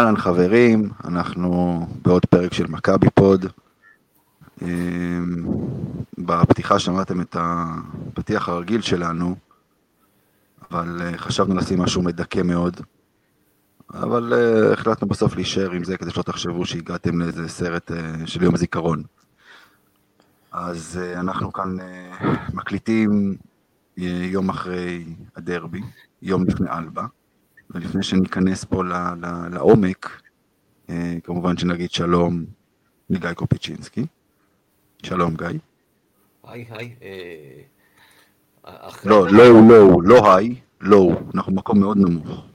אהלן חברים, אנחנו בעוד פרק של מכבי פוד. אמ, בפתיחה שמעתם את הפתיח הרגיל שלנו, אבל אה, חשבנו לשים משהו מדכא מאוד. אבל uh, החלטנו בסוף להישאר עם זה כדי שלא תחשבו שהגעתם לאיזה סרט uh, של יום זיכרון. אז אנחנו כאן מקליטים יום אחרי הדרבי, יום לפני אלבה. ולפני שניכנס פה ל, ל, לעומק, אה, כמובן שנגיד שלום לגיא קופיצ'ינסקי. שלום גיא. היי היי. אה, לא, לא, לא, לא היי, לא, אנחנו במקום מאוד נמוך.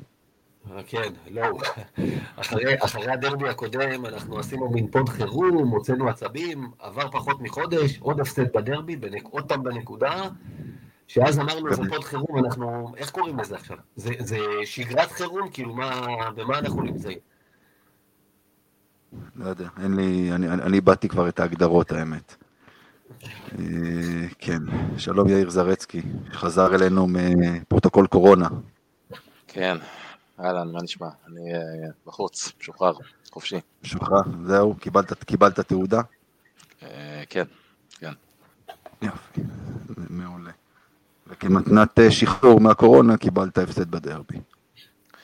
אה, כן, לא. אחרי, אחרי הדרבי הקודם אנחנו עשינו מין פוד חירום, הוצאנו עצבים, עבר פחות מחודש, עוד הפסד בדרבי, בנק, עוד פעם בנקודה, שאז אמרנו, זה פוד חירום, אנחנו, איך קוראים לזה עכשיו? זה, זה שגרת חירום? כאילו, מה, במה אנחנו נמצאים? לא יודע, אין לי, אני, אני איבדתי כבר את ההגדרות, האמת. אה, כן, שלום יאיר זרצקי, חזר אלינו מפרוטוקול קורונה. כן, אהלן, מה נשמע? אני uh, בחוץ, משוחרר, חופשי. משוחרר, זהו, קיבלת, קיבלת תעודה? Uh, כן, כן. וכמתנת אה, שחרור מהקורונה קיבלת הפסד בדרבי.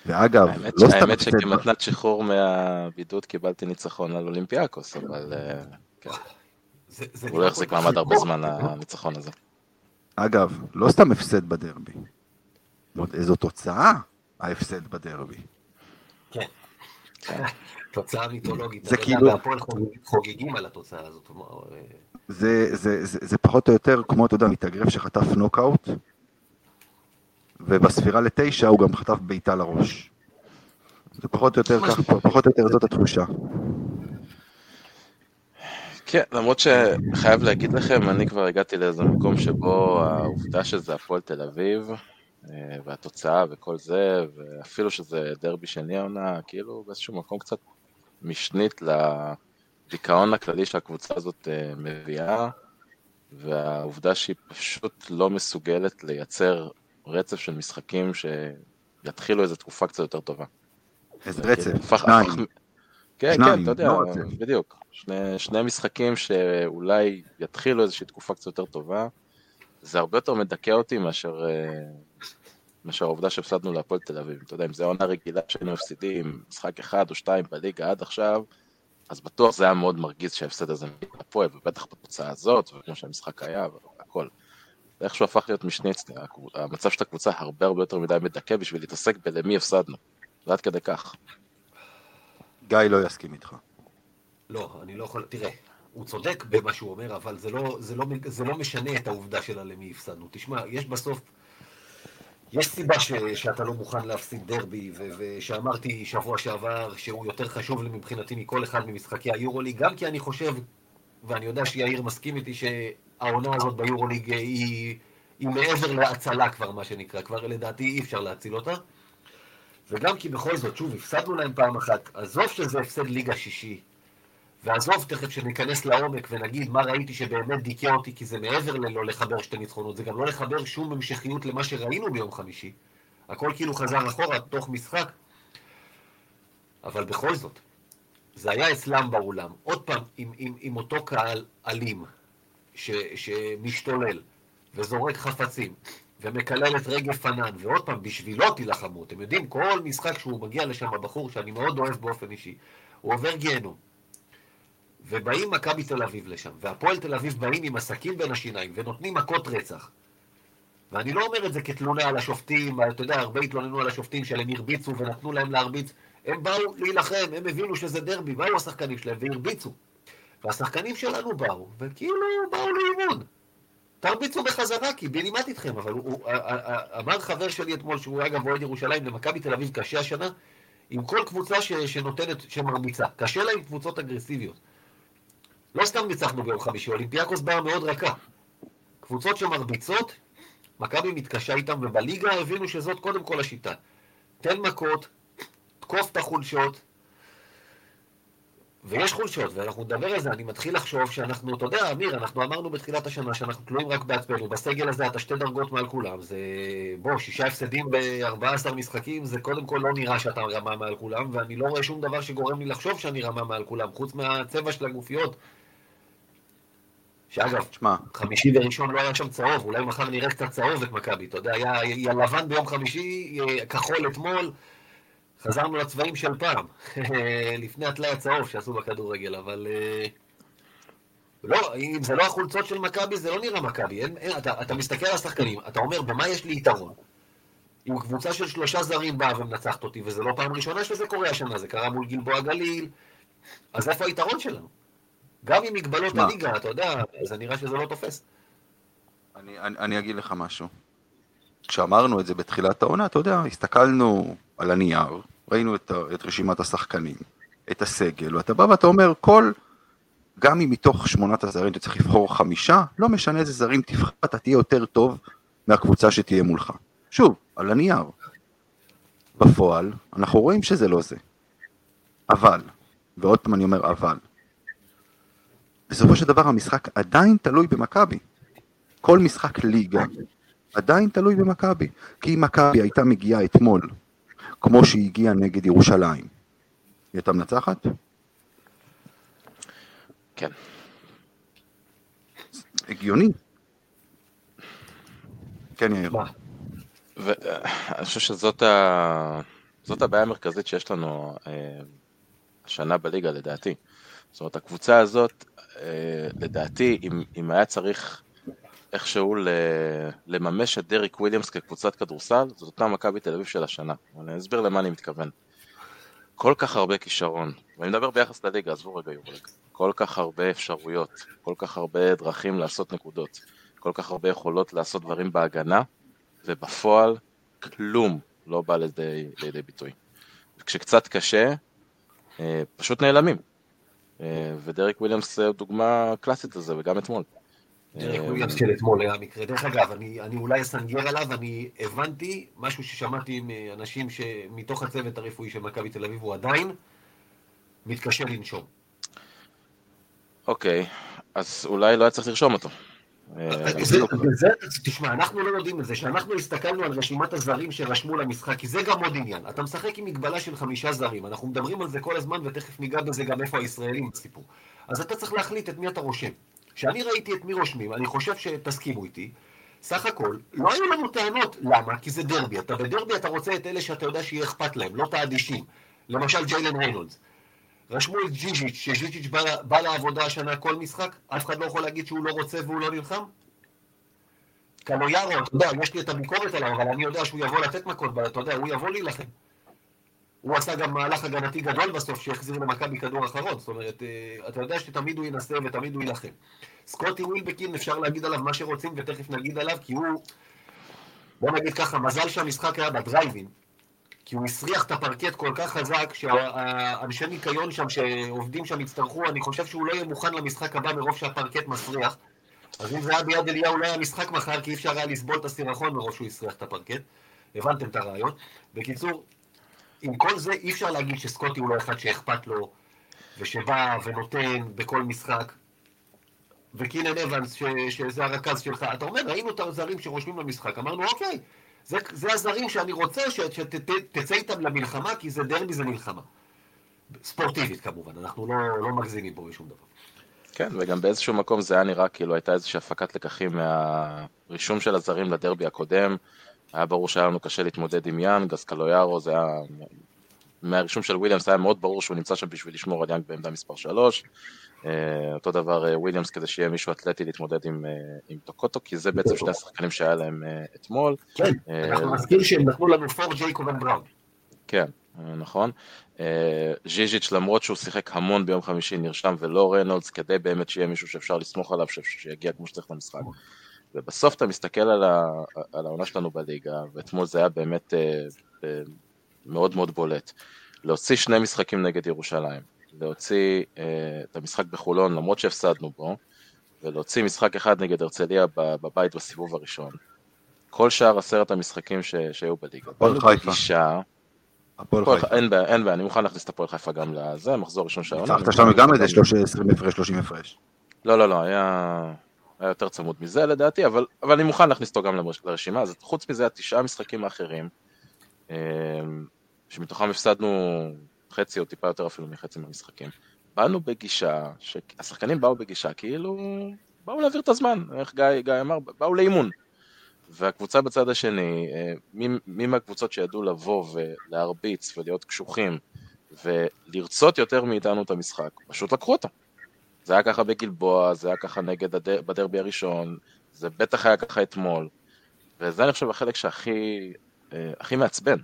ואגב, האמת לא סתם האמת שכמתנת שחרור מהבידוד קיבלתי ניצחון על אולימפיאקוס, אבל אה, כן. הוא לא יחזיק מעמד הרבה זמן הניצחון הזה. אגב, לא סתם הפסד בדרבי. איזו תוצאה ההפסד בדרבי. כן. כן. תוצאה מיתולוגית. זה כאילו... והפועל חוגגים על התוצאה הזאת. זה, זה, זה, זה פחות או יותר כמו, אתה יודע, מתאגרף שחטף נוקאוט, ובספירה לתשע הוא גם חטף בעיטה לראש. זה פחות או יותר כך, פחות או יותר זאת התחושה. כן, למרות שחייב להגיד לכם, אני כבר הגעתי לאיזה מקום שבו העובדה שזה הפועל תל אביב, אה, והתוצאה וכל זה, ואפילו שזה דרבי שני העונה, כאילו באיזשהו מקום קצת משנית לדיכאון הכללי שהקבוצה הזאת אה, מביאה, והעובדה שהיא פשוט לא מסוגלת לייצר רצף של משחקים שיתחילו איזו תקופה קצת יותר טובה. איזה רצף? שניים. כן, כן, אתה יודע, לא בדיוק. שני, שני משחקים שאולי יתחילו איזושהי תקופה קצת יותר טובה, זה הרבה יותר מדכא אותי מאשר אה, מאשר העובדה שהפסדנו להפועל תל אביב. אתה יודע, אם זה עונה רגילה שהיינו מפסידים משחק אחד או שתיים בליגה עד עכשיו, אז בטוח זה היה מאוד מרגיז שההפסד הזה מהפועל, ובטח בתוצאה הזאת, וכמו שהמשחק היה, והכל. איכשהו הפך להיות משני צדדים, המצב של הקבוצה הרבה הרבה יותר מדי מדכא בשביל להתעסק בלמי הפסדנו. זה עד כדי כך. גיא לא יסכים איתך. לא, אני לא יכול, תראה, הוא צודק במה שהוא אומר, אבל זה לא, זה לא, זה לא משנה את העובדה שלה למי הפסדנו. תשמע, יש בסוף... יש סיבה ש, שאתה לא מוכן להפסיד דרבי, ו, ושאמרתי שבוע שעבר שהוא יותר חשוב לי מבחינתי מכל אחד ממשחקי היורוליג, גם כי אני חושב, ואני יודע שיאיר מסכים איתי, שהעונה הזאת ביורוליג היא, היא מעבר להצלה כבר, מה שנקרא, כבר לדעתי אי אפשר להציל אותה. וגם כי בכל זאת, שוב, הפסדנו להם פעם אחת, עזוב שזה הפסד ליגה שישי, ועזוב תכף שניכנס לעומק ונגיד מה ראיתי שבאמת דיכא אותי, כי זה מעבר ללא לחבר שתי ניצחונות, זה גם לא לחבר שום המשכיות למה שראינו ביום חמישי. הכל כאילו חזר אחורה, תוך משחק. אבל בכל זאת, זה היה אצלם באולם. עוד פעם, עם, עם, עם אותו קהל אלים, ש, שמשתולל, וזורק חפצים, ומקלל את רגב פנן, ועוד פעם, בשבילו תילחמו. אתם יודעים, כל משחק שהוא מגיע לשם, הבחור שאני מאוד אוהב באופן אישי, הוא עובר גיהנום. ובאים מכבי תל אביב לשם, והפועל תל אביב באים עם עסקים בין השיניים, ונותנים מכות רצח. ואני לא אומר את זה כתלונה על השופטים, אתה יודע, הרבה התלוננו על השופטים שלהם הרביצו ונתנו להם להרביץ. הם באו להילחם, הם הבינו שזה דרבי, באו השחקנים שלהם והרביצו. והשחקנים שלנו באו, וכאילו באו לאימון. תרביצו בחזרה, כי בי לימדתי אתכם, אבל הוא, אמר חבר שלי אתמול, שהוא אגב אוהד ירושלים, למכבי תל אביב קשה השנה, עם כל קבוצה ש, שנותנת, שמרביצה. קשה לה עם קבוצות אגרסיביות. לא סתם ניצחנו ביום חמישי, אולימפיאקוס באה מאוד רכה. קבוצות שמרביצות, מכבי מתקשה איתם, ובליגה הבינו שזאת קודם כל השיטה. תן מכות, תקוף את החולשות, ויש חולשות, ואנחנו נדבר על זה, אני מתחיל לחשוב שאנחנו, אתה יודע, אמיר, אנחנו אמרנו בתחילת השנה שאנחנו תלויים רק בעצמנו, בסגל הזה אתה שתי דרגות מעל כולם, זה... בוא, שישה הפסדים ב-14 משחקים, זה קודם כל לא נראה שאתה רמה מעל כולם, ואני לא רואה שום דבר שגורם לי לחשוב שאני רמה מעל כולם, חוץ מהצבע של הגופיות. שאגב, שמה, חמישי וראשון לא היה שם צהוב, אולי מחר נראה קצת צהוב את מכבי, אתה יודע, היה, היה לבן ביום חמישי, כחול אתמול, חזרנו לצבעים של פעם, לפני הטלאי הצהוב שעשו בכדורגל, אבל... אה, לא, אם זה לא החולצות של מכבי, זה לא נראה מכבי. אתה, אתה מסתכל על השחקנים, אתה אומר, במה יש לי יתרון? אם קבוצה של שלושה זרים באה ומנצחת אותי, וזה לא פעם ראשונה שזה קורה השנה, זה קרה מול גלבוע גליל, אז איפה היתרון שלנו? גם עם מגבלות הליגה, אתה יודע, זה נראה שזה לא תופס. אני, אני, אני אגיד לך משהו. כשאמרנו את זה בתחילת העונה, אתה יודע, הסתכלנו על הנייר, ראינו את, את רשימת השחקנים, את הסגל, ואתה בא ואתה אומר, כל, גם אם מתוך שמונת הזרים אתה צריך לבחור חמישה, לא משנה איזה זרים תבחר, אתה תהיה יותר טוב מהקבוצה שתהיה מולך. שוב, על הנייר. בפועל, אנחנו רואים שזה לא זה. אבל, ועוד פעם אני אומר אבל, בסופו של דבר המשחק עדיין תלוי במכבי. כל משחק ליגה עדיין תלוי במכבי. כי אם מכבי הייתה מגיעה אתמול כמו שהיא הגיעה נגד ירושלים. היא הייתה מנצחת? כן. הגיוני. כן, יאיר. ואני חושב שזאת ה... זאת הבעיה המרכזית שיש לנו אה, השנה בליגה לדעתי. זאת אומרת, הקבוצה הזאת, אה, לדעתי, אם, אם היה צריך איכשהו לממש את דריק וויליאמס כקבוצת כדורסל, זאת אותה מכבי תל אביב של השנה. אני אסביר למה אני מתכוון. כל כך הרבה כישרון, ואני מדבר ביחס לליגה, עזבו רגע יורק, כל כך הרבה אפשרויות, כל כך הרבה דרכים לעשות נקודות, כל כך הרבה יכולות לעשות דברים בהגנה, ובפועל כלום לא בא לידי, לידי ביטוי. וכשקצת קשה, אה, פשוט נעלמים. אה, ודריק וויליאמס דוגמה קלאסית לזה, וגם אתמול. דרק וויליאמס של אתמול היה מקרה. דרך אגב, אני, אני אולי אסנגר עליו, אני הבנתי משהו ששמעתי מאנשים שמתוך הצוות הרפואי של מכבי תל אביב, הוא עדיין מתקשה לנשום. אוקיי, אז אולי לא היה צריך לרשום אותו. אה, תשמע, אנחנו לא יודעים את זה, שאנחנו הסתכלנו על רשימת הזרים שרשמו למשחק, כי זה גם עוד עניין. אתה משחק עם מגבלה של חמישה זרים, אנחנו מדברים על זה כל הזמן, ותכף ניגע בזה גם איפה הישראלים בסיפור. אז אתה צריך להחליט את מי אתה רושם. כשאני ראיתי את מי רושמים, אני חושב שתסכימו איתי, סך הכל, לא היו לנו טענות. למה? כי זה דרבי. אתה בדרבי אתה רוצה את אלה שאתה יודע שיהיה אכפת להם, לא את האדישים. למשל ג'יילן ריינולדס. רשמו את ז'יז'יץ', שז'יז'יץ' בא, בא לעבודה השנה כל משחק, אף אחד לא יכול להגיד שהוא לא רוצה והוא לא נלחם? קלויארו, אתה יודע, יש לי את הביקורת עליו, אבל אני יודע שהוא יבוא לתת מכות, אתה יודע, הוא יבוא להילחם. הוא עשה גם מהלך הגנתי גדול בסוף, שהחזיר למכבי כדור אחרון. זאת אומרת, אה, אתה יודע שתמיד הוא ינסה ותמיד הוא יילחם. סקוטי ווילבקין, אפשר להגיד עליו מה שרוצים, ותכף נגיד עליו, כי הוא... בוא נגיד ככה, מזל שהמשחק היה בדרייבין, כי הוא הסריח את הפרקט כל כך חזק, שהאנשי ניקיון שם, שעובדים שם יצטרכו, אני חושב שהוא לא יהיה מוכן למשחק הבא מרוב שהפרקט מסריח. אז אם זה היה ביד אליהו, לא היה משחק מחר, כי אי אפשר היה לסבול את הסירחון מרוב שהוא הסריח את הפרקט. הבנתם את הרעיון? בקיצור, עם כל זה אי אפשר להגיד שסקוטי הוא לא אחד שאכפת לו, ושבא ונותן בכל משחק. וקינן אבנס, ש, שזה הרכז שלך, אתה אומר, ראינו את הזרים שרושמים למשחק, אמרנו, אוקיי, זה, זה הזרים שאני רוצה שתצא איתם למלחמה, כי זה דרבי, זה מלחמה. ספורטיבית כמובן, אנחנו לא, לא מגזימים פה בשום דבר. כן, וגם באיזשהו מקום זה היה נראה כאילו הייתה איזושהי הפקת לקחים מהרישום של הזרים לדרבי הקודם, היה ברור שהיה לנו קשה להתמודד עם יאנג, אז קלויארו זה היה... מהרישום של וויליאמס היה מאוד ברור שהוא נמצא שם בשביל לשמור על יאנג בעמדה מספר 3. אה, אותו דבר אה, וויליאמס כדי שיהיה מישהו אתלטי להתמודד עם, אה, עם טוקוטו, כי זה בעצם שני השחקנים שהיה להם אתמול. כן, אנחנו נזכיר שהם נתנו לנו פור ג'ייקוב ובראון. כן, נכון. ז'יז'יץ' למרות שהוא שיחק המון ביום חמישי נרשם ולא רנולדס כדי באמת שיהיה מישהו שאפשר לסמוך עליו שיגיע כמו שצריך למשחק. ובסוף אתה מסתכל על, ה, על העונה שלנו בליגה, ואתמול זה היה באמת אה, אה, מאוד מאוד בולט. להוציא שני משחקים נגד ירושלים, להוציא אה, את המשחק בחולון למרות שהפסדנו בו, ולהוציא משחק אחד נגד הרצליה בבית בסיבוב הראשון. כל שאר עשרת המשחקים ש, שהיו בליגה. כל חיפה. הפועל חיפה. אין בעיה, אין בעיה, אני מוכן להכניס את הפועל חיפה גם לזה, מחזור ראשון של העונה. ניצחת שם גם איזה 20 הפרש, 30 הפרש. לא, לא, לא, היה... היה יותר צמוד מזה לדעתי, אבל, אבל אני מוכן להכניס אותו גם לרשימה, אז חוץ מזה התשעה משחקים האחרים, אמ, שמתוכם הפסדנו חצי או טיפה יותר אפילו מחצי מהמשחקים. באנו בגישה, השחקנים באו בגישה כאילו באו להעביר את הזמן, איך גיא, גיא אמר, באו לאימון. והקבוצה בצד השני, אה, מי, מהקבוצות שידעו לבוא ולהרביץ ולהיות קשוחים ולרצות יותר מאיתנו את המשחק, פשוט לקחו אותה. זה היה ככה בגלבוע, זה היה ככה נגד הדר, בדרבי הראשון, זה בטח היה ככה אתמול. וזה אני חושב החלק שהכי אה, הכי מעצבן.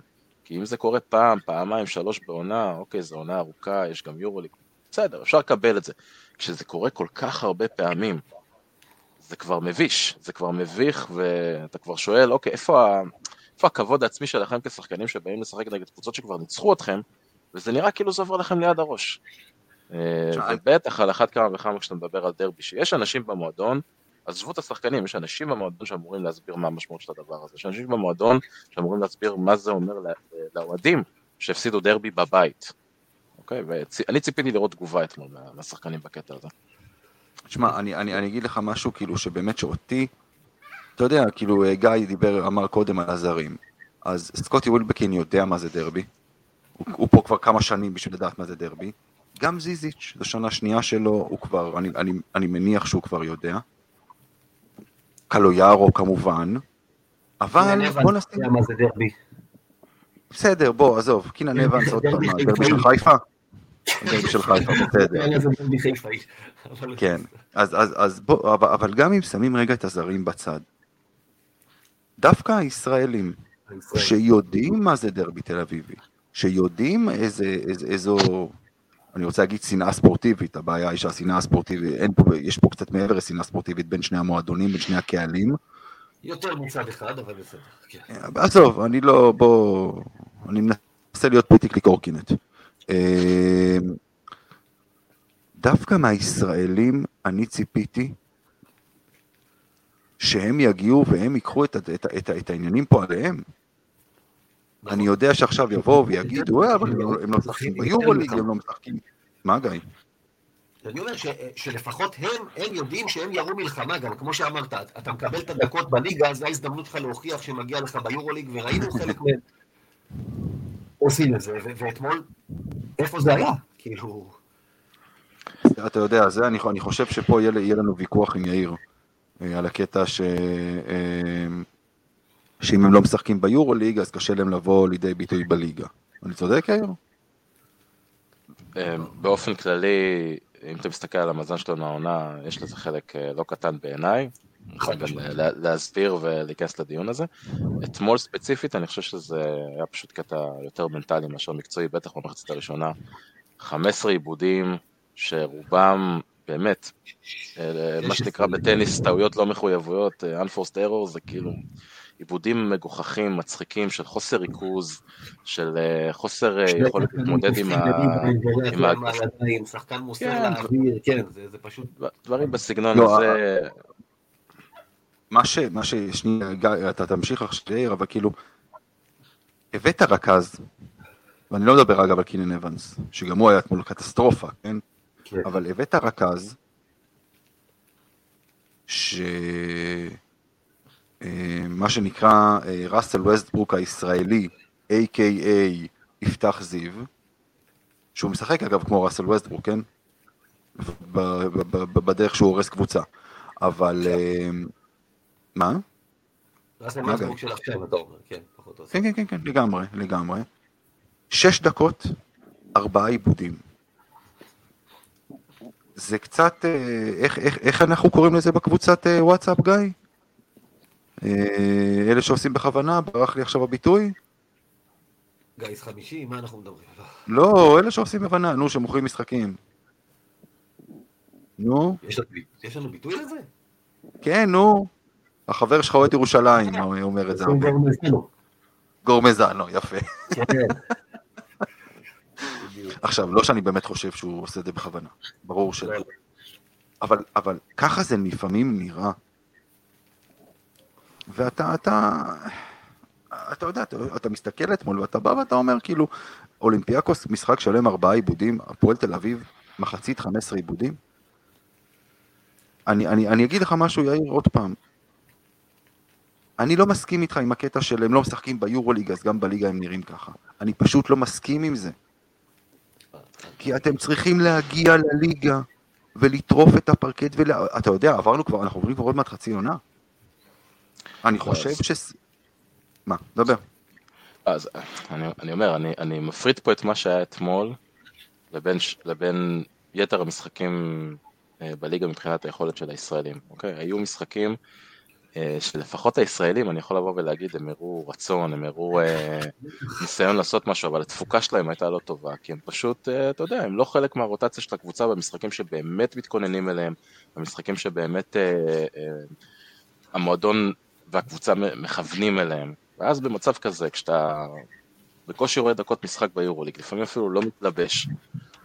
כי אם זה קורה פעם, פעמיים, שלוש בעונה, אוקיי, זו עונה ארוכה, יש גם יורוליג, בסדר, אפשר לקבל את זה. כשזה קורה כל כך הרבה פעמים, זה כבר מביש, זה כבר מביך, ואתה כבר שואל, אוקיי, איפה, ה... איפה הכבוד העצמי שלכם כשחקנים שבאים לשחק נגד קבוצות שכבר ניצחו אתכם, וזה נראה כאילו זה עובר לכם ליד הראש. אה, ובטח על אחת כמה וכמה כשאתה מדבר על דרבי, שיש אנשים במועדון, עזבו את השחקנים, יש אנשים במועדון שאמורים להסביר מה המשמעות של הדבר הזה, יש אנשים במועדון שאמורים להסביר מה זה אומר לאוהדים שהפסידו דרבי בבית. אוקיי? ואני ציפיתי לראות תגובה אתמול מהשחקנים בקטע הזה. תשמע, אני, אני, אני אגיד לך משהו, כאילו, שבאמת שאותי, אתה יודע, כאילו, גיא דיבר, אמר קודם על הזרים, אז סקוטי ווילבקין יודע מה זה דרבי, הוא, הוא פה כבר כמה שנים בשביל לדעת מה זה דרבי, גם זיזיץ', זו שנה שנייה שלו, הוא כבר, אני, אני, אני מניח שהוא כבר יודע, קלויארו כמובן, אבל בוא נשים... מה זה דרבי. בסדר, בוא, עזוב, קינן אבנס עוד פעם, דרבי של חיפה? דרבי של חיפה, בסדר. כן, אז בוא, אבל גם אם שמים רגע את הזרים בצד, דווקא הישראלים, שיודעים מה זה דרבי תל אביבי, שיודעים איזו, אני רוצה להגיד שנאה ספורטיבית, הבעיה היא שהשנאה הספורטיבית, יש פה קצת מעבר לשנאה ספורטיבית בין שני המועדונים, בין שני הקהלים. יותר מצד אחד, אבל בסדר, כן. עזוב, אני לא, בוא, אני מנסה להיות פוליטיקלי קורקינט. אמ, דווקא מהישראלים אני ציפיתי שהם יגיעו והם ייקחו את, את, את, את העניינים פה עליהם. נכון. אני יודע שעכשיו יבואו ויגידו, אה, אבל הם לא משחקים ביורוליג, הם לא משחקים... מה גיא? אני אומר ש, שלפחות הם, הם יודעים שהם ירו מלחמה גם, כמו שאמרת, אתה מקבל את הדקות בליגה, זו ההזדמנות שלך להוכיח שמגיע לך ביורוליג, וראינו חלק מהם עושים את זה, ואתמול, איפה זה היה? כאילו... אתה יודע, זה, אני, אני חושב שפה יהיה, יהיה לנו ויכוח עם יאיר, אה, על הקטע ש... אה, שאם הם לא משחקים ביורוליג, אז קשה להם לבוא לידי ביטוי בליגה. אני צודק, יאיר? אה, באופן כללי, אם אתה מסתכל על המאזן שלנו העונה, יש לזה חלק אה, לא קטן בעיניי. גם להסביר ולהיכנס לדיון הזה. אתמול ספציפית, אני חושב שזה היה פשוט קטע יותר מנטלי מאשר מקצועי, בטח במחצית הראשונה. 15 עיבודים שרובם באמת, אה, מה שנקרא בטניס טעויות לא מחויבויות, unforced error, זה כאילו עיבודים מגוחכים, מצחיקים, של חוסר ריכוז, של אה, חוסר אה, יכולת להתמודד עם ה... שחקן מוסר כן. לאוויר, כן, זה פשוט... דברים בסגנון לא, הזה... מה ש... מה ש... שנייה, אתה תמשיך עכשיו, יאיר, אבל כאילו, הבאת רכז, ואני לא מדבר אגב על קינן אבנס, שגם הוא היה אתמול קטסטרופה, כן? כן. אבל הבאת רכז, ש... אה, מה שנקרא אה, ראסל ווסטברוק הישראלי, A.K.A. יפתח זיו, שהוא משחק אגב כמו ראסל ווסטברוק, כן? בדרך שהוא הורס קבוצה, אבל... אה, מה? ראסל ווסטברוק של עכשיו, אתה אומר, כן, פחות או יותר. כן, כן, כן, כן, לגמרי, לגמרי. שש דקות, ארבעה איבודים. זה קצת, איך, איך, איך אנחנו קוראים לזה בקבוצת וואטסאפ, גיא? אה, אלה שעושים בכוונה, ברח לי עכשיו הביטוי. גיס חמישי, מה אנחנו מדברים? לא, אלה שעושים בכוונה, נו, שמוכרים משחקים. נו. יש לנו ביטוי לזה? כן, נו. החבר שלך אוהד ירושלים, הוא אומר את זה. גורמזנו. גורמזנו, יפה. כן. עכשיו, לא שאני באמת חושב שהוא עושה את זה בכוונה, ברור שלא. לא. אבל, אבל ככה זה לפעמים נראה. ואתה, אתה, אתה יודע, אתה, אתה מסתכל אתמול ואתה בא ואתה אומר כאילו, אולימפיאקוס משחק שלם ארבעה עיבודים, הפועל תל אביב מחצית 15 עיבודים. אני, אני, אני אגיד לך משהו, יאיר, עוד פעם. אני לא מסכים איתך עם הקטע של הם לא משחקים ביורוליג, אז גם בליגה הם נראים ככה. אני פשוט לא מסכים עם זה. כי אתם צריכים להגיע לליגה ולטרוף את הפרקט ול... אתה יודע, עברנו כבר, אנחנו עוברים כבר עוד מעט חצי עונה. אני חושב ש... מה? דבר. אז אני, אני אומר, אני, אני מפריד פה את מה שהיה אתמול לבין, לבין יתר המשחקים אה, בליגה מבחינת היכולת של הישראלים, אוקיי? היו משחקים אה, שלפחות הישראלים, אני יכול לבוא ולהגיד, הם הראו רצון, הם הראו אה, ניסיון לעשות משהו, אבל התפוקה שלהם הייתה לא טובה, כי הם פשוט, אה, אתה יודע, הם לא חלק מהרוטציה של הקבוצה במשחקים שבאמת מתכוננים אליהם, במשחקים שבאמת אה, המועדון והקבוצה מכוונים אליהם. ואז במצב כזה, כשאתה בקושי רואה דקות משחק ביורוליג, לפעמים אפילו לא מתלבש,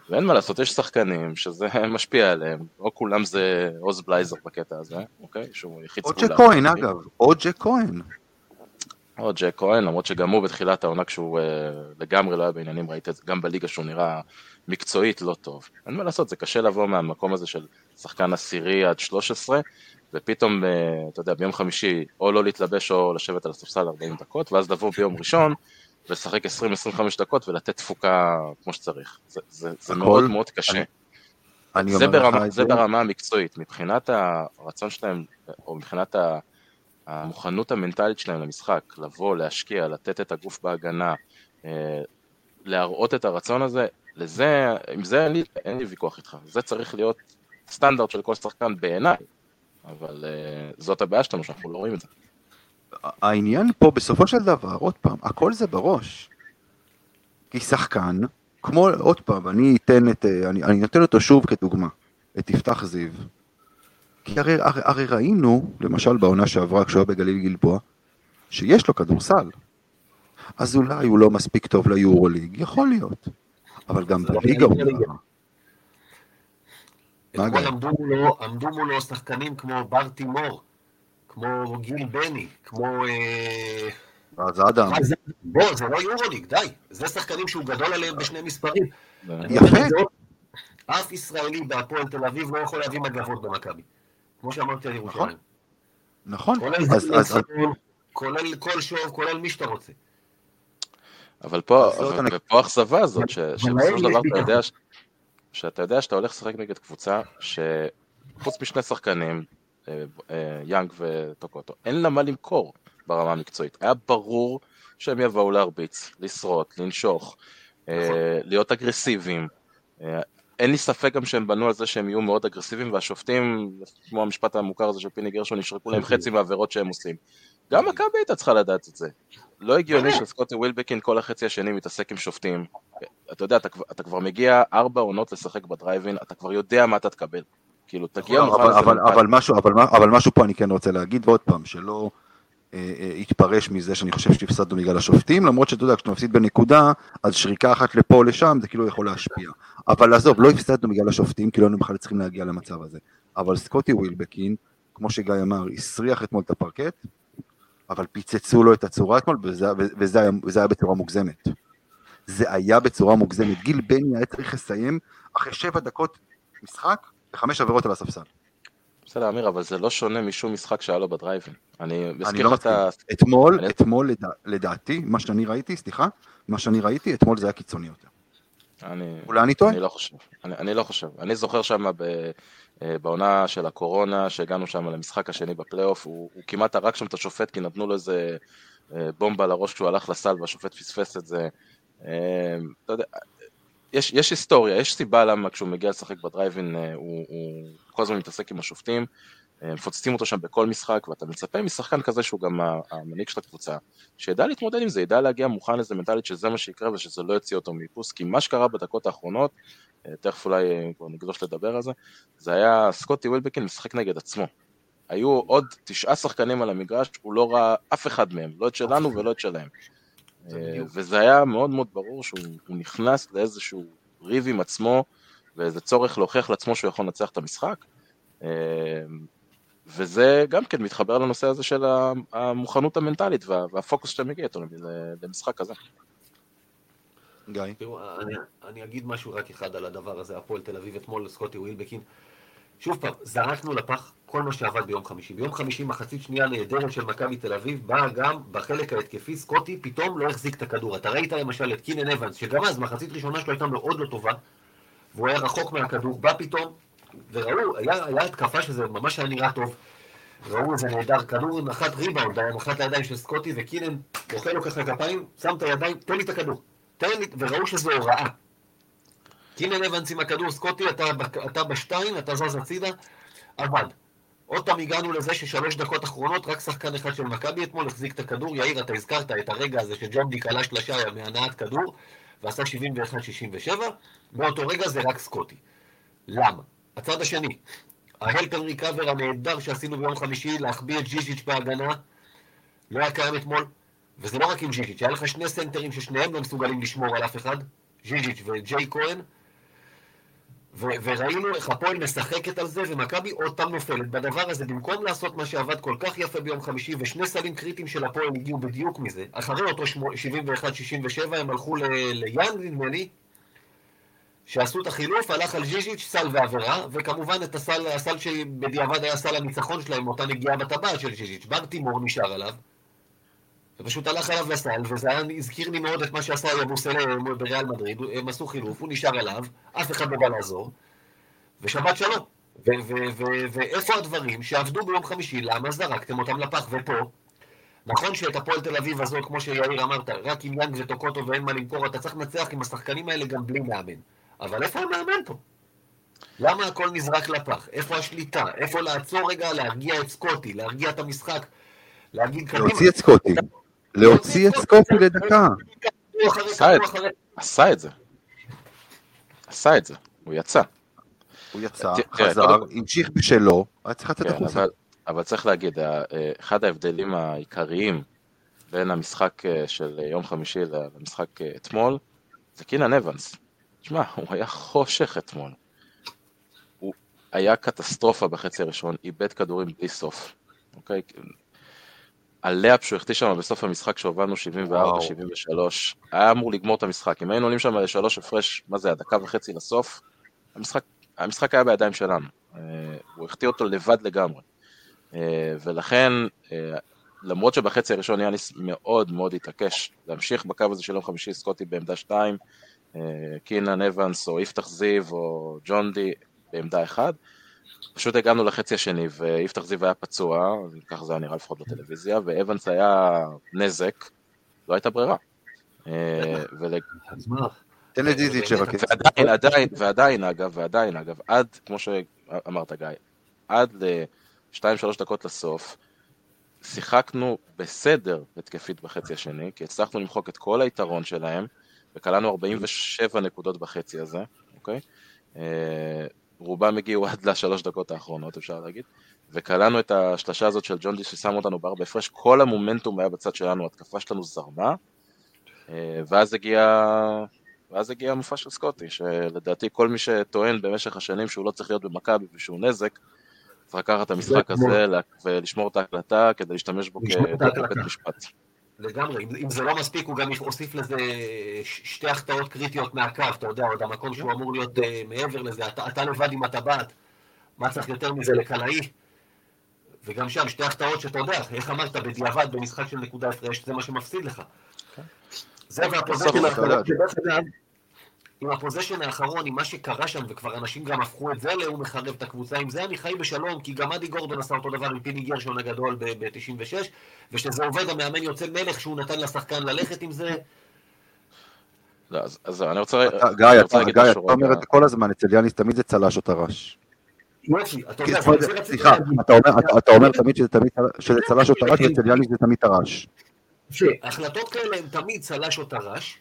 ואין מה לעשות, יש שחקנים שזה משפיע עליהם, לא כולם זה עוז בלייזר בקטע הזה, אוקיי? שהוא יחיד סגולה. או ג'ק כהן אגב, או ג'ק כהן. או ג'ק כהן, למרות שגם הוא בתחילת העונה כשהוא uh, לגמרי לא היה בעניינים, ראית את זה גם בליגה שהוא נראה מקצועית לא טוב. אין מה לעשות, זה קשה לבוא מהמקום הזה של שחקן עשירי עד 13, ופתאום, uh, אתה יודע, ביום חמישי או לא להתלבש או לשבת על הספסל 40 דקות, ואז לבוא ביום ראשון ולשחק 20-25 דקות ולתת תפוקה כמו שצריך. זה, זה, זה הכל, מאוד מאוד קשה. אני, אני זה, ברמה, זה ברמה המקצועית, מבחינת הרצון שלהם, או מבחינת המוכנות המנטלית שלהם למשחק, לבוא, להשקיע, לתת את הגוף בהגנה, אה, להראות את הרצון הזה, לזה, עם זה אין לי, אין לי ויכוח איתך, זה צריך להיות סטנדרט של כל שחקן בעיניי, אבל אה, זאת הבעיה שלנו שאנחנו לא רואים את זה. העניין פה בסופו של דבר, עוד פעם, הכל זה בראש. כי שחקן, כמו, עוד פעם, אני אתן את, אני, אני נותן אותו שוב כדוגמה, את יפתח זיו. כי הרי, הרי, הרי ראינו, למשל בעונה שעברה, כשהוא היה בגליל גלבוע, שיש לו כדורסל. אז אולי הוא לא מספיק טוב ליורוליג, יכול להיות. אבל גם בליגה הוא. אתמול עמדו מולו שחקנים כמו בר תימור, כמו גיל בני, כמו... אז אדם. בוא, זה לא יורוליג, די. זה שחקנים שהוא גדול עליהם בשני מספרים. יפה. אף ישראלי בהפועל תל אביב לא יכול להביא מגבות במכבי. כמו שאמרתי על ירושלים. נכון. כולל כל שוב, כולל מי שאתה רוצה. אבל פה, ופה האכזבה הזאת, שבסופו של דבר אתה יודע, שאתה יודע שאתה הולך לשחק נגד קבוצה שחוץ משני שחקנים, אה, אה, יאנג וטוקוטו, אין לה מה למכור ברמה המקצועית. היה ברור שהם יבואו להרביץ, לשרוט, לנשוך, אה, נכון. להיות אגרסיביים. אין לי ספק גם שהם בנו על זה שהם יהיו מאוד אגרסיביים, והשופטים, כמו המשפט המוכר הזה של פיני גרשון, ישרקו להם חצי מהעבירות שהם עושים. גם מכבי הייתה צריכה לדעת את זה. לא הגיוני שסקוטי ווילבקין כל החצי השני מתעסק עם שופטים. אתה יודע, אתה, אתה כבר מגיע ארבע עונות לשחק בדרייבין, אתה כבר יודע מה אתה תקבל. כאילו, תגיע נכון, מוכן... אבל, אבל, אבל, משהו, אבל, אבל משהו פה אני כן רוצה להגיד, ועוד פעם, שלא אה, אה, יתפרש מזה שאני חושב שהפסדנו בגלל השופטים, למרות שאתה יודע, כשאתה מפסיד בנקודה, אז שריקה אחת לפה או לשם, זה כאילו יכול להשפיע. אבל עזוב, לא הפסדנו בגלל השופטים, כי לא היינו בכלל צריכים להגיע למצב הזה. אבל סקוטי ווילבקין, כמו שגיא אמר, הסריח אתמול את הפרקט, אבל פיצצו לו את הצורה אתמול, וזה, וזה, היה, וזה היה בצורה מוגזמת. זה היה בצורה מוגזמת. גיל בני היה צריך לסיים אחרי שבע דקות משחק, וחמש עבירות על הספסל. בסדר, אמיר, אבל זה לא שונה משום משחק שהיה לו בדרייבין. אני מזכיר לא לך את ה... אתמול, אני... אתמול לדע... לדעתי, מה שאני ראיתי, סליחה, מה שאני ראיתי, אתמול זה היה קיצוני יותר. אני... אולי אני טועה? אני לא חושב. אני, אני לא חושב. אני זוכר שם ב... אה, בעונה של הקורונה, שהגענו שם למשחק השני בפלייאוף, הוא, הוא כמעט הרג שם את השופט כי נתנו לו איזה אה, בומבה לראש כשהוא הלך לסל והשופט פספס את זה. אה, אתה יודע, יש, יש היסטוריה, יש סיבה למה כשהוא מגיע לשחק בדרייבין הוא, הוא כל הזמן מתעסק עם השופטים, מפוצצים אותו שם בכל משחק, ואתה מצפה משחקן כזה שהוא גם המנהיג של הקבוצה, שידע להתמודד עם זה, ידע להגיע מוכן לזה מנטלית שזה מה שיקרה ושזה לא יוציא אותו מאיפוס, כי מה שקרה בדקות האחרונות, תכף אולי כבר נקדוש לדבר על זה, זה היה סקוטי ווילבקין משחק נגד עצמו. היו עוד תשעה שחקנים על המגרש, הוא לא ראה אף אחד מהם, לא את שלנו ולא את שלהם. וזה היה מאוד מאוד ברור שהוא נכנס לאיזשהו ריב עם עצמו ואיזה צורך להוכיח לעצמו שהוא יכול לנצח את המשחק. וזה גם כן מתחבר לנושא הזה של המוכנות המנטלית וה, והפוקוס שאתה מגיע איתו למשחק כזה. גיא. תראו, אני, אני אגיד משהו רק אחד על הדבר הזה, הפועל תל אביב אתמול, סקוטי ווילבקין. שוב פעם, זרקנו לפח כל מה שעבד ביום חמישי. ביום חמישי מחצית שנייה נהדרת של מכבי תל אביב, באה גם בחלק ההתקפי, סקוטי פתאום לא החזיק את הכדור. אתה ראית למשל את קינן אבנס, שגם אז מחצית ראשונה שלו הייתה מאוד לא טובה, והוא היה רחוק מהכדור, בא פתאום, וראו, היה, היה התקפה שזה ממש היה נראה טוב. ראו איזה נהדר, כדור נחת ריבאונד, נחת לידיים של סקוטי, וקינן אוכל לו ככה כפיים, שם את הידיים, תן לי את הכדור. תן לי, וראו שזו הוראה. קינן אבנס עם הכדור, סקוטי, אתה, אתה בשתיים, אתה זז הצידה, עבד. עוד פעם הגענו לזה ששלוש דקות אחרונות, רק שחקן אחד של מכבי אתמול החזיק את הכדור. יאיר, אתה הזכרת את הרגע הזה שג'ונדי קלע שלושה מהנעת כדור, ועשה 71-67, מאותו רגע זה רק סקוטי. למה? הצד השני, ההלפר ריקאבר הנהדר שעשינו ביום חמישי, להחביא את ג'יז'יץ' בהגנה, לא היה קיים אתמול. וזה לא רק עם ז'יז'יץ', היה לך שני סנטרים ששניהם לא מסוגלים לשמור על אף אחד, ז'יז'יץ' וג'יי כהן, וראינו איך הפועל משחקת על זה, ומכבי עוד פעם נופלת בדבר הזה, במקום לעשות מה שעבד כל כך יפה ביום חמישי, ושני סלים קריטיים של הפועל הגיעו בדיוק מזה, אחרי אותו 71-67 הם הלכו ליאנג, נדמה לי, שעשו את החילוף, הלך על ז'יז'יץ', סל ועבירה, וכמובן את הסל, הסל שבדיעבד היה סל הניצחון שלהם, אותה נגיעה בטבעת של ז'יז'יץ', בר תימור נשאר עליו. ופשוט הלך עליו לסל, וזה היה, הזכיר לי מאוד את מה שעשה יבוסלה בריאל מדריד, הם עשו חילוף, הוא נשאר אליו, אף אחד לא בא לעזור, ושבת שלום. ואיפה הדברים שעבדו ביום חמישי, למה זרקתם אותם לפח? ופה, נכון שאת הפועל תל אביב הזו, כמו שיאיר אמרת, רק עם יאנג וטוקוטו ואין מה למכור, אתה צריך לנצח עם השחקנים האלה גם בלי מאמן. אבל איפה המאמן פה? למה הכל נזרק לפח? איפה השליטה? איפה לעצור רגע, להרגיע את סקוטי, להרגיע את המשחק, להגיד קדימה. להוציא את סקוטי. להוציא את סקופי לדקה. עשה את זה. עשה את זה, הוא יצא. הוא יצא, חזר, המשיך בשלו, היה צריך לצאת כן, החוצה. אבל צריך להגיד, אחד ההבדלים העיקריים בין המשחק אה, של יום חמישי למשחק אה, אתמול, זה קינן אבנס. תשמע, הוא היה חושך אתמול. הוא היה קטסטרופה בחצי הראשון, איבד כדורים בלי סוף. אוקיי? הלאפ שהוא החטיא שם בסוף המשחק שהובלנו 74-73, היה אמור לגמור את המשחק. אם היינו עולים שם לשלוש הפרש, מה זה, הדקה וחצי לסוף, המשחק, המשחק היה בידיים שלנו. אה, הוא החטיא אותו לבד לגמרי. אה, ולכן, אה, למרות שבחצי הראשון יאניס מאוד מאוד התעקש להמשיך בקו הזה של יום חמישי, סקוטי בעמדה 2, קינן אבנס או יפתח זיו או ג'ון די בעמדה 1, פשוט הגענו לחצי השני, ויפתח זיו היה פצוע, ככה זה היה נראה לפחות בטלוויזיה, ואבנס היה נזק, לא הייתה ברירה. אה, תן לדיזיץ' לבקש. ועדיין, עדיין, ועדיין אגב, ועדיין אגב, עד, כמו שאמרת גיא, עד לשתיים-שלוש דקות לסוף, שיחקנו בסדר התקפית בחצי השני, כי הצלחנו למחוק את כל היתרון שלהם, וכללנו 47 נקודות בחצי הזה, אוקיי? רובם הגיעו עד לשלוש דקות האחרונות, אפשר להגיד, וקלענו את השלשה הזאת של ג'ון די ששם אותנו בארבע הפרש, כל המומנטום היה בצד שלנו, התקפה שלנו זרמה, אה, ואז הגיע, ואז הגיע המופע של סקוטי, שלדעתי כל מי שטוען במשך השנים שהוא לא צריך להיות במכבי ושהוא נזק, צריך לקחת את המשחק הזה ולשמור את ההקלטה כדי להשתמש בו כבית משפט. לגמרי, אם, אם זה לא מספיק, הוא גם הוסיף לזה שתי החטאות קריטיות מהקו, אתה יודע, עוד המקום שהוא אמור להיות uh, מעבר לזה, אתה, אתה לבד עם הטבעת, מה צריך יותר מזה לקלעי? וגם שם, שתי החטאות שאתה יודע, איך אמרת, בדיעבד, במשחק של נקודה הפרש, זה מה שמפסיד לך. כן. זה האחרון, עם הפוזיישן האחרון, עם מה שקרה שם, וכבר אנשים גם הפכו את זה להוא מחרב את הקבוצה, עם זה אני חי בשלום, כי גם אדי גורדון עשה אותו דבר עם פיני גרשון הגדול ב-96, וכשזה עובד, המאמן יוצא מלך שהוא נתן לשחקן ללכת עם זה. לא, אז אני רוצה... גיא, גיא, אתה אומר את זה כל הזמן, אצל יאניס תמיד זה צל"ש או טר"ש. סליחה, אתה אומר תמיד שזה צל"ש או טר"ש, ואצל יאניס זה תמיד טר"ש. החלטות כאלה הן תמיד צל"ש או טר"ש,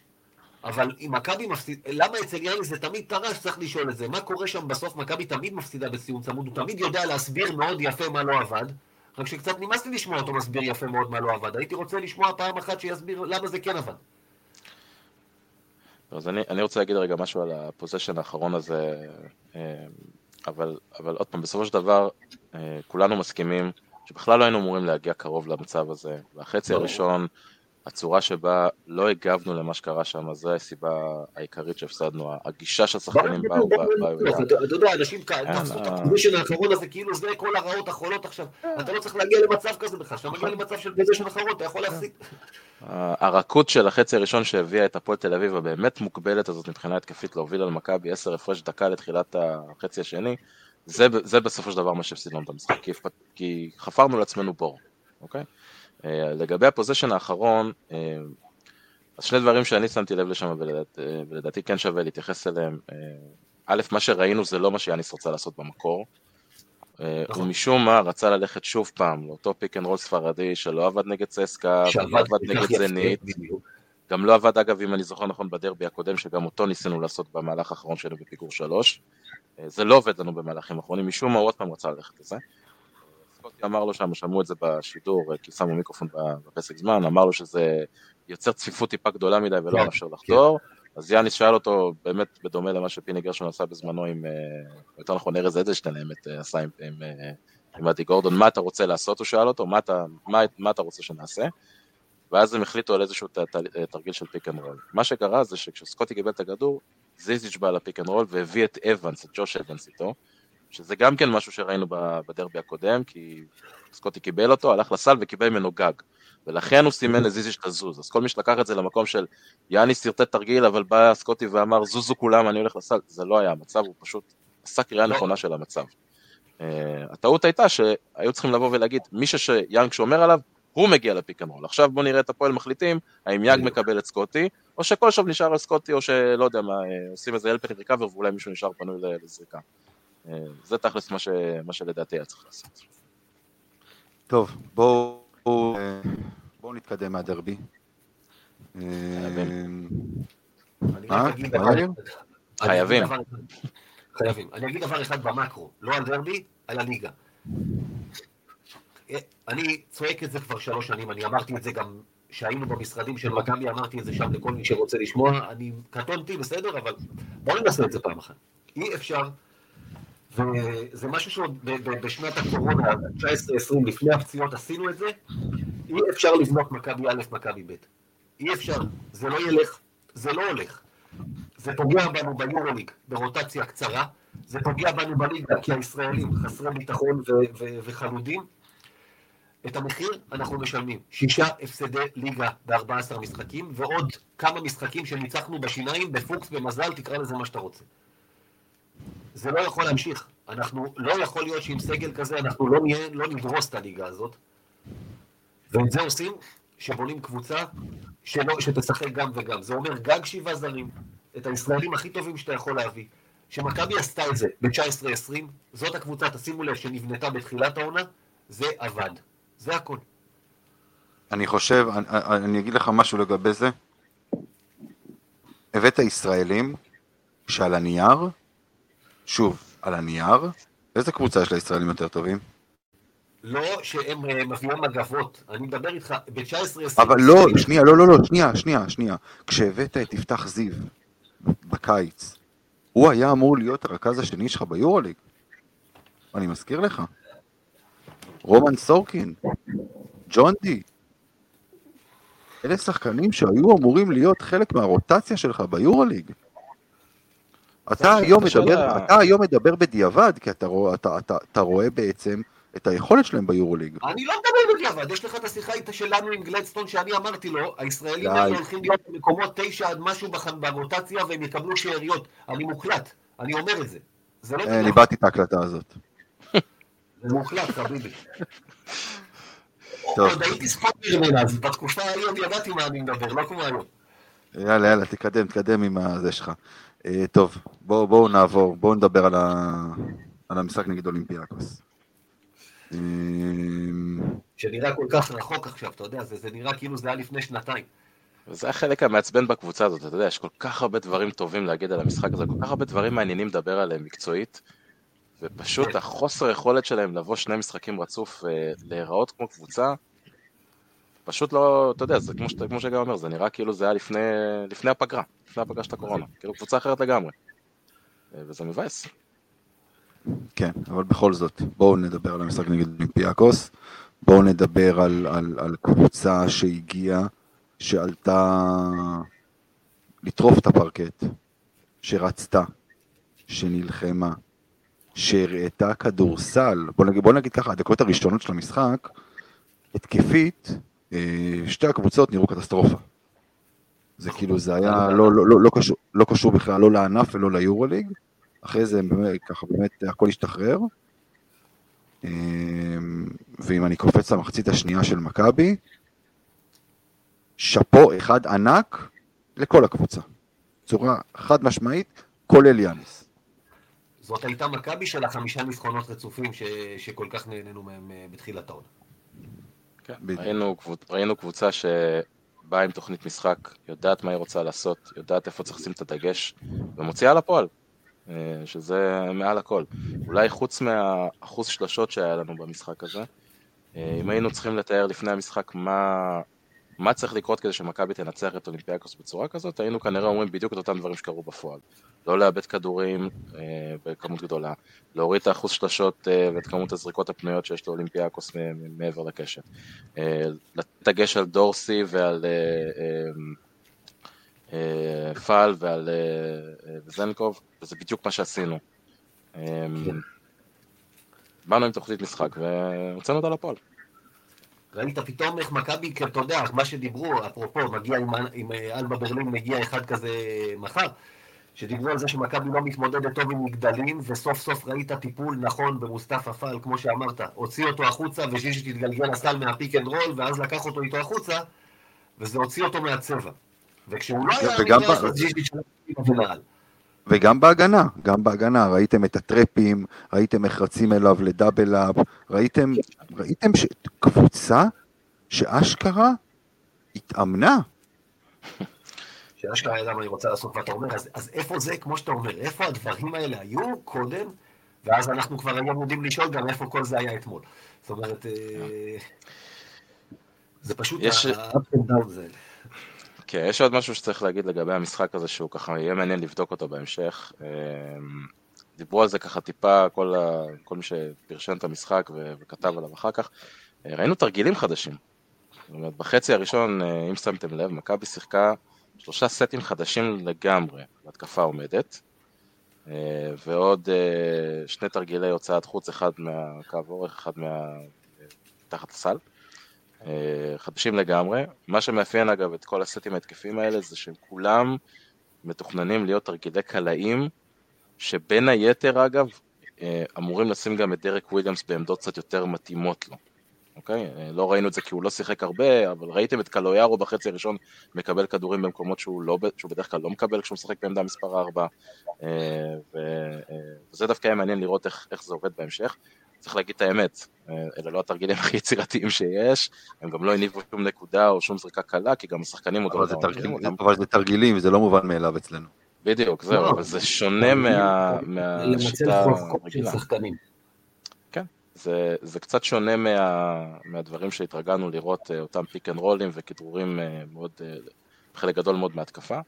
אבל אם מכבי מפסיד, למה אצל יאניס זה תמיד טר"ש, צריך לשאול את זה. מה קורה שם בסוף? מכבי תמיד מפסידה בסיום צמוד, הוא תמיד יודע להסביר מאוד יפה מה לא עבד. רק שקצת נמאס לי לשמוע אותו מסביר יפה מאוד מה לא עבד. הייתי רוצה לשמוע פעם אחת שיסביר למה זה כן עבד. אז אני, אני רוצה להגיד רגע משהו על הפוזיישן האחרון הזה. אה, אבל, אבל עוד פעם, בסופו של דבר, כולנו מסכימים שבכלל לא היינו אמורים להגיע קרוב למצב הזה, והחצי הראשון, הצורה שבה לא הגבנו למה שקרה שם, זו הסיבה העיקרית שהפסדנו, הגישה של השחקנים באו... אתה יודע, אנשים תפסו את הפוזיישן האחרון הזה, כאילו זה כל הרעות החולות עכשיו, אתה לא צריך להגיע למצב כזה בכלל, כשאתה מגיע למצב של פוזיישן אחרון, אתה יכול להחזיק. הרכות של החצי הראשון שהביאה את הפועל תל אביב הבאמת מוגבלת הזאת מבחינה התקפית להוביל על מכבי 10 הפרש דקה לתחילת החצי השני, זה, בסופו של דבר מה שהפסיד לנו את המשחק, כי חפרנו לעצמנו בור, אוקיי? אה, לגבי ה possession האחרון, אה, אז שני דברים שאני שמתי לב לשם ולדעתי, אה, ולדעתי כן שווה להתייחס אליהם. א', מה שראינו זה לא מה שיאניס רוצה לעשות במקור. נכון. הוא משום מה רצה ללכת שוב פעם לאותו פיק אנד רול ספרדי שלא עבד נגד צסקה, ולא עבד נגד זנית. גם לא עבד אגב, אם אני זוכר נכון, בדרבי הקודם, שגם אותו ניסינו לעשות במהלך האחרון שלנו בפיגור שלוש. זה לא עובד לנו במהלכים האחרונים, משום מה הוא עוד פעם רצה ללכת לזה. אמר לו שם, שמעו את זה בשידור, כי שמו מיקרופון בפסק זמן, אמר לו שזה יוצר צפיפות טיפה גדולה מדי ולא כן, מאפשר. כן. אז יאניס שאל אותו, באמת בדומה למה שפיני גרשון עשה בזמנו עם, אה, יותר נכון ארז אדלשטיין האמת אה, עשה עם, עם, אה, עם אדי גורדון, מה אתה רוצה לעשות? הוא שאל אותו, מה אתה, מה, מה אתה רוצה שנעשה? ואז הם החליטו על איזשהו תרגיל של פיק אנד רול. מה שקרה זה שכשסקוטי קיבל את הכדור, זיזיץ' בא לפיק אנד רול והביא את אבנס, את ג'וש אבנס איתו, שזה גם כן משהו שראינו בדרבי הקודם, כי סקוטי קיבל אותו, הלך לסל וקיבל ממנו גג. ולכן הוא סימן לזיזיץ' לזוז. אז כל מי שלקח את זה למקום של יאניס שרטט תרגיל, אבל בא סקוטי ואמר זוזו כולם, אני הולך לסל, זה לא היה המצב, הוא פשוט עשה קריאה לא. נכונה של המצב. אה, הטעות הייתה שהיו צריכים לבוא ולהגיד, מי שיאנג שומר עליו, הוא מגיע לפיק אנד רול. עכשיו בוא נראה את הפועל מחליטים, האם יאנג מקבל את סקוטי, או שכל שוב נשאר על סקוטי, או שלא יודע מה, אה, עושים איזה אלפק ריקאבר ואולי מישהו נשאר פנוי לזריקה. אה, זה תכלס מה, ש... מה שלדעתי היה צריך לעשות. טוב, בואו בוא, בוא נתקדם מהדרבי. חייבים. חייבים. אני אגיד דבר אחד במקרו, לא על דרבי, על הליגה. אה, אני צועק את זה כבר שלוש שנים, אני אמרתי את זה גם כשהיינו במשרדים של מכבי, אמרתי את זה שם לכל מי שרוצה לשמוע, אני קטונתי, בסדר, אבל בואו ננסה את זה פעם אחת. אי אפשר וזה משהו שעוד בשנת הקורונה, 19-20, לפני הפציעות עשינו את זה, אי אפשר לבנות מכבי א', מכבי ב'. אי אפשר, זה לא ילך, זה לא הולך. זה פוגע בנו ביורוליג ברוטציה קצרה, זה פוגע בנו בליגה כי הישראלים חסרי ביטחון וחלודים. את המחיר אנחנו משלמים. שישה הפסדי ליגה ב-14 משחקים, ועוד כמה משחקים שניצחנו בשיניים, בפוקס, במזל, תקרא לזה מה שאתה רוצה. זה לא יכול להמשיך. אנחנו, לא יכול להיות שעם סגל כזה אנחנו לא נהיה, לא נדרוס את הליגה הזאת. ואת זה עושים שבונים קבוצה שלא, שתשחק גם וגם. זה אומר גג שבעה זרים, את הישראלים הכי טובים שאתה יכול להביא. שמכבי עשתה את זה ב-19-20, זאת הקבוצה, תשימו לב, שנבנתה בתחילת העונה, זה עבד. זה הכל. אני חושב, אני, אני אגיד לך משהו לגבי זה. הבאת ישראלים שעל הנייר שוב, על הנייר, איזה קבוצה יש לישראלים יותר טובים? לא שהם אה, מביאים מגבות, אני מדבר איתך, ב-19-20... אבל לא, שנייה, לא, לא, לא, שנייה, שנייה, שנייה. כשהבאת את יפתח זיו בקיץ, הוא היה אמור להיות הרכז השני שלך ביורוליג. אני מזכיר לך. רומן סורקין, ג'ון די. אלה שחקנים שהיו אמורים להיות חלק מהרוטציה שלך ביורוליג. אתה היום, מדבר, אתה היום מדבר בדיעבד, כי אתה, רואה, אתה, אתה, אתה רואה בעצם את היכולת שלהם ביורוליג. אני לא מדבר בדיעבד, יש לך את השיחה איתה שלנו עם גלדסטון, שאני אמרתי לו, הישראלים האלה הולכים להיות במקומות תשע עד משהו ברוטציה והם יקבלו שאריות. אני מוקלט, אני אומר את זה. זה לא... אני באתי את ההקלטה הזאת. זה מוקלט, חביבי. עוד הייתי ספורטר ממנה, אז בתקופה ההיא ידעתי מה אני מדבר, לא כמו היום. יאללה, יאללה, תקדם, תקדם עם הזה שלך. אה, טוב, בואו בוא נעבור, בואו נדבר על, ה, על המשחק נגד אולימפיאקוס. אה, שנראה כל כך רחוק עכשיו, אתה יודע, זה, זה נראה כאילו זה היה לפני שנתיים. וזה החלק המעצבן בקבוצה הזאת, אתה יודע, יש כל כך הרבה דברים טובים להגיד על המשחק הזה, כל כך הרבה דברים מעניינים לדבר עליהם מקצועית, ופשוט כן. החוסר יכולת שלהם לבוא שני משחקים רצוף ולהיראות כמו קבוצה, פשוט לא, אתה יודע, זה כמו, כמו שגם אומר, זה נראה כאילו זה היה לפני, לפני הפגרה, לפני הפגרה של הקורונה, כאילו קבוצה אחרת לגמרי. אה, וזה מבאס. כן, אבל בכל זאת, בואו נדבר על המשחק נגד אולימפיאקוס. בואו נדבר על, על, על קבוצה שהגיעה, שעלתה לטרוף את הפרקט, שרצתה, שנלחמה, שהראתה כדורסל. בואו נגיד, בוא נגיד ככה, הדקות הראשונות של המשחק, התקפית, אה, שתי הקבוצות נראו קטסטרופה. זה כאילו, זה היה לא, לא, לא, לא, קשור, לא קשור בכלל לא לענף ולא ליורוליג. אחרי זה באמת, ככה באמת הכל השתחרר. אמ, ואם אני קופץ למחצית השנייה של מכבי, שאפו אחד ענק לכל הקבוצה. צורה חד משמעית, כולל יאניס. זאת הייתה מכבי של החמישה ניצחונות רצופים ש... שכל כך נהנינו מהם אה, בתחילת העונה. כן, ראינו, ראינו קבוצה שבאה עם תוכנית משחק, יודעת מה היא רוצה לעשות, יודעת איפה צריך לשים את הדגש, ומוציאה לפועל. אה, שזה מעל הכל. אולי חוץ מהאחוז שלשות שהיה לנו במשחק הזה, אה, אם היינו צריכים לתאר לפני המשחק מה, מה צריך לקרות כדי שמכבי תנצח את אולימפיאקוס בצורה כזאת, היינו כנראה אומרים בדיוק את אותם דברים שקרו בפועל. לא לאבד כדורים אה, בכמות גדולה, להוריד את האחוז שלשות אה, ואת כמות הזריקות הפנויות שיש לאולימפיאקוס מעבר לקשת. אה, לתת דגש על דורסי ועל... אה, אה, אה, פאל ועל אה, אה, זנקוב, וזה בדיוק מה שעשינו. באנו עם תוכנית משחק והוצאנו אותה לפועל. ראית פתאום איך מכבי, אתה יודע, מה שדיברו, אפרופו, מגיע עם, עם אלבה ברלין, מגיע אחד כזה מחר, שדיברו על זה שמכבי לא מתמודדת טוב עם מגדלים, וסוף סוף ראית טיפול נכון במוסטפא פאל, כמו שאמרת, הוציא אותו החוצה וז'יז'יץ' התגלגל לסל מהפיק אנד רול, ואז לקח אותו איתו החוצה, וזה הוציא אותו מהצבע. וכשהוא לא היה, וגם ב... וגם בהגנה, גם בהגנה, ראיתם את ה traps, ראיתם איך רצים אליו ל double up, ראיתם, ראיתם ש... קבוצה שאשכרה התאמנה. שאשכרה ידע מה אני רוצה לעשות, ואתה אומר, אז, אז איפה זה, כמו שאתה אומר, איפה הדברים האלה היו קודם, ואז אנחנו כבר היום יודעים לשאול גם איפה כל זה היה אתמול. זאת אומרת, אה, זה פשוט יש... ה-up and down זה. כן, יש עוד משהו שצריך להגיד לגבי המשחק הזה, שהוא ככה יהיה מעניין לבדוק אותו בהמשך. אמ, דיברו על זה ככה טיפה, כל, ה... כל מי שפרשן את המשחק ו... וכתב עליו אחר כך. אה, ראינו תרגילים חדשים. זאת אומרת, בחצי הראשון, אה, אם שמתם לב, מכבי שיחקה שלושה סטים חדשים לגמרי להתקפה עומדת, אה, ועוד שני תרגילי הוצאת חוץ, אחד מהקו אורך, אחד מה... תחת הסל. אה, חדשים לגמרי. מה שמאפיין אגב את כל הסטים ההתקפיים האלה זה שהם כולם מתוכננים להיות תרגילי קלעים, שבין היתר אגב אה, אמורים לשים גם את דרק וויליאמס בעמדות קצת יותר מתאימות לו. אוקיי? אה, לא ראינו את זה כי הוא לא שיחק הרבה, אבל ראיתם את קלויארו בחצי הראשון מקבל כדורים במקומות שהוא, לא, שהוא בדרך כלל לא מקבל כשהוא משחק בעמדה מספר 4, וזה דווקא היה מעניין לראות איך, איך זה עובד בהמשך. צריך להגיד את האמת, אה, אלה לא התרגילים הכי יצירתיים שיש, הם גם לא הניבו שום נקודה או שום זריקה קלה, כי גם השחקנים עוד לא מכירים אותם. אבל זה תרגילים, זה לא מובן מאליו אצלנו. בדיוק, זהו, לא, אבל זה שונה מהשיטה הרגילה. כן, זה קצת שונה מהדברים שהתרגלנו לראות, אה, אותם פיק אנד רולים וכדרורים אה, מאוד, חלק גדול מאוד מהתקפה.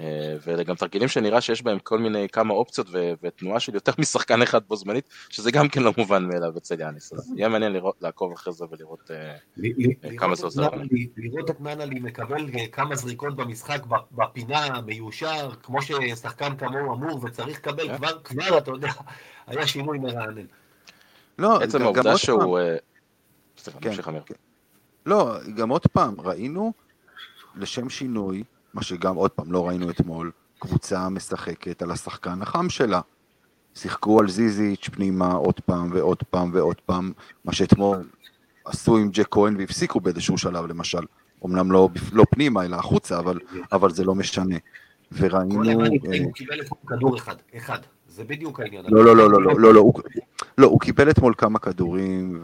אה, ואלה גם תרגילים שנראה שיש בהם כל מיני כמה אופציות ו- ותנועה של יותר משחקן אחד בו זמנית, שזה גם כן לא מובן מאליו אצל יאניס, אז יהיה מעניין לראות, לעקוב אחרי זה ולראות אה, כמה זה עוזר. לראות את ננלי מקבל כמה זריקות במשחק בפינה, מיושר, כמו ששחקן כמוהו אמור וצריך לקבל, כן. כבר, כבר, אתה יודע, היה שינוי מרענן. לא, עצם העובדה שהוא... סליחה, כן, נמשיך אמיר. כן. לא, גם עוד פעם, ראינו לשם שינוי, מה שגם עוד פעם לא ראינו אתמול, קבוצה משחקת על השחקן החם שלה. שיחקו על זיזיץ' פנימה עוד פעם ועוד פעם ועוד פעם, מה שאתמול עשו עם ג'ק כהן והפסיקו באיזשהו שלב למשל. אמנם לא, לא פנימה אלא החוצה, אבל, אבל זה לא משנה. וראינו... אחד הוא קיבל כדור אחד, אחד. זה בדיוק העניין. לא, לא, לא, לא, לא, לא, לא, הוא, לא, הוא קיבל אתמול כמה כדורים,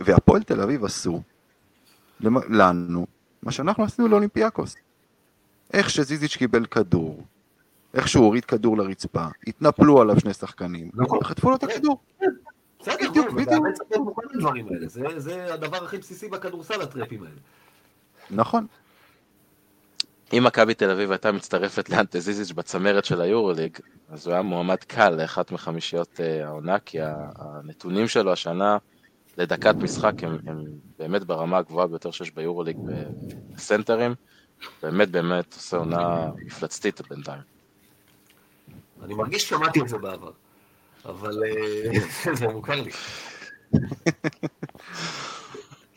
והפועל תל אביב עשו לנו מה שאנחנו עשינו לאולימפיאקוס. איך שזיזיץ' קיבל כדור, איך שהוא הוריד כדור לרצפה, התנפלו עליו שני שחקנים, נכון. חטפו לו את הכדור. בסדר, בדיוק, בדיוק. זה הדבר הכי בסיסי בכדורסל, הטרפים האלה. נכון. אם מכבי תל אביב הייתה מצטרפת לאנטה זיזיץ' בצמרת של היורוליג, אז הוא היה מועמד קל לאחת מחמישיות אה, העונה, כי הנתונים שלו השנה לדקת משחק הם, הם באמת ברמה הגבוהה ביותר שיש ביורוליג בסנטרים. באמת באמת עושה עונה מפלצתית בינתיים. אני מרגיש ששמעתי את זה בעבר, אבל אה, זה מוכר לי.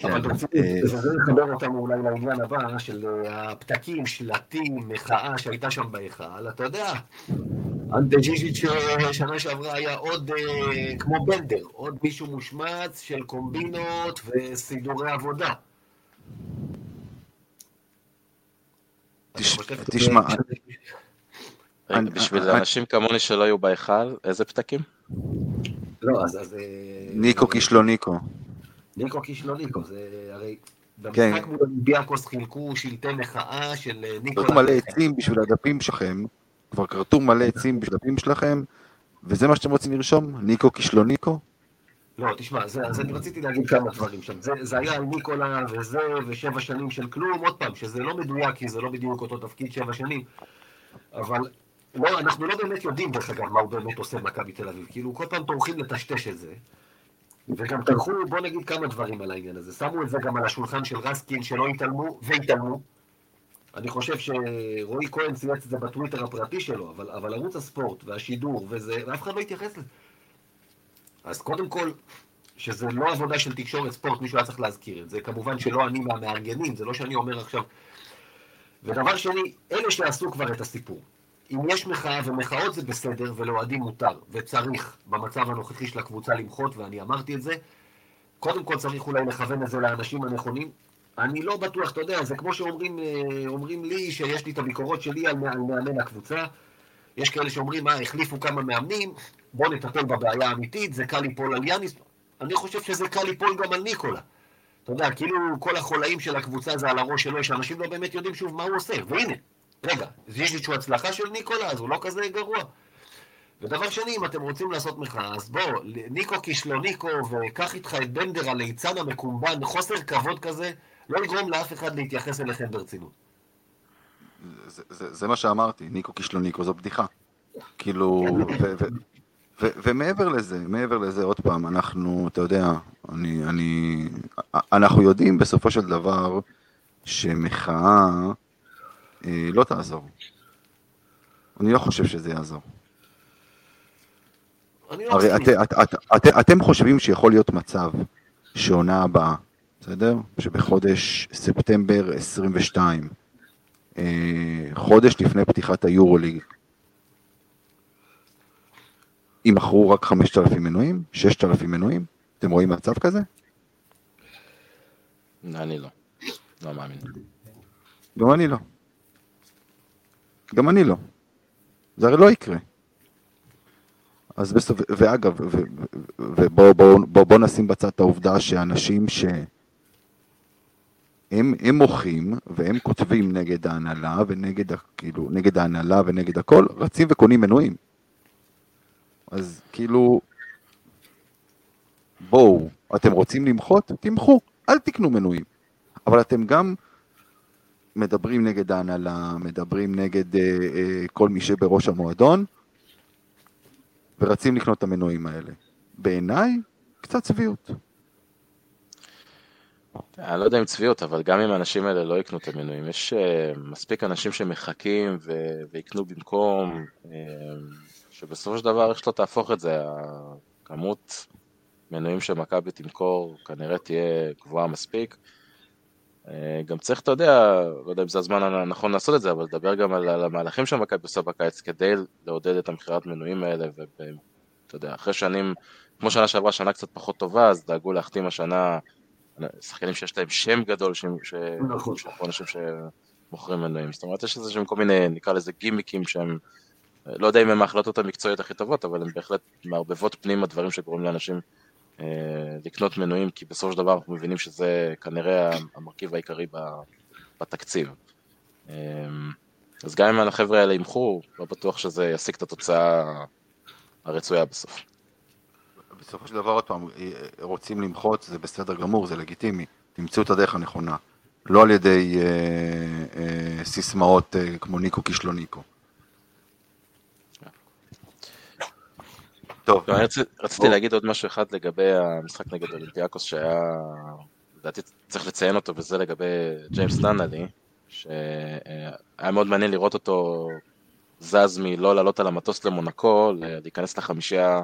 אבל ברצינות, אה, זה לחבר אותנו אולי לעניין הבא של אה, הפתקים, שלטים, מחאה שהייתה שם בהיכל, אתה יודע, אנטה ג'יז'יץ' שנה שעברה היה עוד כמו בנדר, עוד מישהו מושמץ של קומבינות וסידורי עבודה. תשמע, בשביל אנשים כמוני שלא היו בהיכל, איזה פתקים? לא, אז... אה, ניקו כישלוניקו. ניקו כישלוניקו, זה הרי... כן. במשחק מול אולימפיאקוס חילקו שלטי מחאה של אה, ניקו... כרתו מלא עצים בשביל הדפים שלכם, כבר כרתו מלא עצים בשביל הדפים שלכם, וזה מה שאתם רוצים לרשום? ניקו כישלוניקו? לא, תשמע, זה, אז אני רציתי להגיד כמה דברים שם. זה, זה היה על ניקולה וזה, ושבע שנים של כלום, עוד פעם, שזה לא מדויק, כי זה לא בדיוק אותו תפקיד שבע שנים, אבל לא, אנחנו לא באמת יודעים, דרך אגב, מה הוא באמת עושה במכבי תל אביב. כאילו, כל פעם טורחים לטשטש את זה, וגם טרחו, בוא נגיד כמה דברים על העניין הזה. שמו את זה גם על השולחן של רסקין, שלא התעלמו, והתעלמו. אני חושב שרועי כהן צייץ את זה בטוויטר הפרטי שלו, אבל, אבל ערוץ הספורט והשידור וזה, ואף אחד לא התייחס לזה. אז קודם כל, שזה לא עבודה של תקשורת ספורט, מישהו היה צריך להזכיר את זה. כמובן שלא אני מהמארגנים, זה לא שאני אומר עכשיו. ודבר שני, אלה שעשו כבר את הסיפור. אם יש מחאה, ומחאות זה בסדר, ולאוהדים מותר, וצריך במצב הנוכחי של הקבוצה למחות, ואני אמרתי את זה, קודם כל צריך אולי לכוון את זה לאנשים הנכונים. אני לא בטוח, אתה יודע, זה כמו שאומרים אה, לי שיש לי את הביקורות שלי על מאמן הקבוצה. יש כאלה שאומרים, מה, החליפו כמה מאמנים, בואו נטפל בבעיה האמיתית, זה קל ליפול על יאניס. אני חושב שזה קל ליפול גם על ניקולה. אתה יודע, כאילו כל החולאים של הקבוצה זה על הראש שלו, שאנשים לא באמת יודעים שוב מה הוא עושה. והנה, רגע, יש איזושהי הצלחה של ניקולה, אז הוא לא כזה גרוע. ודבר שני, אם אתם רוצים לעשות מחאה, אז בואו, ניקו כישלוניקו, וקח איתך את בנדר הליצן המקומבן, חוסר כבוד כזה, לא יגרום לאף אחד להתייחס אליכם ברצינות. זה, זה, זה מה שאמרתי, ניקו כישלוניקו זו בדיחה. כאילו, ו, ו, ו, ומעבר לזה, מעבר לזה, עוד פעם, אנחנו, אתה יודע, אני, אני, אנחנו יודעים בסופו של דבר שמחאה אה, לא תעזור. אני לא חושב שזה יעזור. לא הרי את, את, את, את, אתם חושבים שיכול להיות מצב שעונה הבאה, בסדר? שבחודש ספטמבר 22, אה, חודש לפני פתיחת היורוליג, יימכרו רק 5,000 מנויים? 6,000 מנויים? אתם רואים מצב כזה? אני לא. לא מאמין. גם אני לא. גם אני לא. זה הרי לא יקרה. אז בסוף, ואגב, ובואו בוא, בוא, בוא נשים בצד את העובדה שאנשים שהם הם מוחים והם כותבים נגד ההנהלה ונגד, כאילו, נגד ההנהלה ונגד הכל, רצים וקונים מנויים. אז כאילו, בואו, אתם רוצים למחות? תמחו, אל תקנו מנויים. אבל אתם גם מדברים נגד ההנהלה, מדברים נגד אה, אה, כל מי שבראש המועדון, ורצים לקנות את המנועים האלה. בעיניי, קצת צביעות. אני לא יודע אם צביעות, אבל גם אם האנשים האלה לא יקנו את המנויים, יש uh, מספיק אנשים שמחכים ו- ויקנו במקום, uh, שבסופו של דבר איך שלא תהפוך את זה, הכמות מנויים שמכבי תמכור כנראה תהיה גבוהה מספיק. אה, גם צריך, אתה יודע, לא יודע אם זה הזמן הנכון לעשות את זה, אבל לדבר גם על, על המהלכים שמכבי עושה בקיץ כדי לעודד את המכירת מנויים האלה, ואתה יודע, אחרי שנים, כמו שנה שעברה, שנה קצת פחות טובה, אז דאגו להחתים השנה שחקנים שיש להם שם גדול, נכון. אנשים שמוכרים מנויים, זאת אומרת, יש איזה שהם כל מיני, נקרא לזה גימיקים שהם, לא יודע אם הם ההחלטות המקצועיות הכי טובות, אבל הם בהחלט מערבבות פנימה דברים שגורמים לאנשים אה, לקנות מנויים, כי בסופו של דבר אנחנו מבינים שזה כנראה המרכיב העיקרי בתקציב. אה, אז גם אם החבר'ה האלה ימחו, לא בטוח שזה ישיג את התוצאה הרצויה בסוף. בסופו של דבר, עוד פעם, רוצים למחות, זה בסדר גמור, זה לגיטימי. תמצאו את הדרך הנכונה. לא על ידי אה, אה, סיסמאות אה, כמו ניקו כישלוניקו. טוב. לא, רציתי להגיד עוד משהו אחד לגבי המשחק נגד אולימפיאקוס שהיה, לדעתי צריך לציין אותו, וזה לגבי ג'יימס ננלי, שהיה מאוד מעניין לראות אותו זז מלא לעלות על המטוס למונקו, להיכנס לחמישייה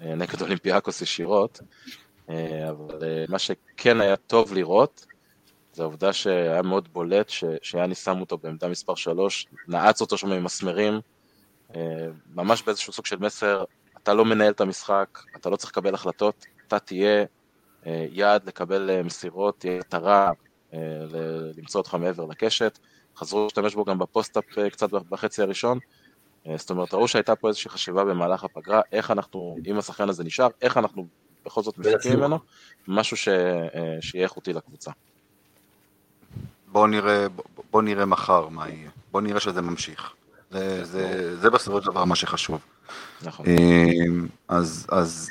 אה, נגד אולימפיאקוס ישירות, אה, אבל אה, מה שכן היה טוב לראות, זה העובדה שהיה מאוד בולט, שיאני שם אותו בעמדה מספר 3, נעץ אותו שם עם מסמרים, ממש באיזשהו סוג של מסר, אתה לא מנהל את המשחק, אתה לא צריך לקבל החלטות, אתה תהיה יעד לקבל מסירות, תהיה מטרה למצוא אותך מעבר לקשת. חזרו להשתמש בו גם בפוסט-אפ קצת בחצי הראשון. זאת אומרת, ראו שהייתה פה איזושהי חשיבה במהלך הפגרה, איך אנחנו, אם השחקן הזה נשאר, איך אנחנו בכל זאת מסתכלים ממנו, משהו ש, שיהיה איכותי לקבוצה. בואו נראה, בוא נראה מחר מה יהיה, בואו נראה שזה ממשיך. זה, זה, זה בסופו של דבר מה שחשוב. נכון. אז, אז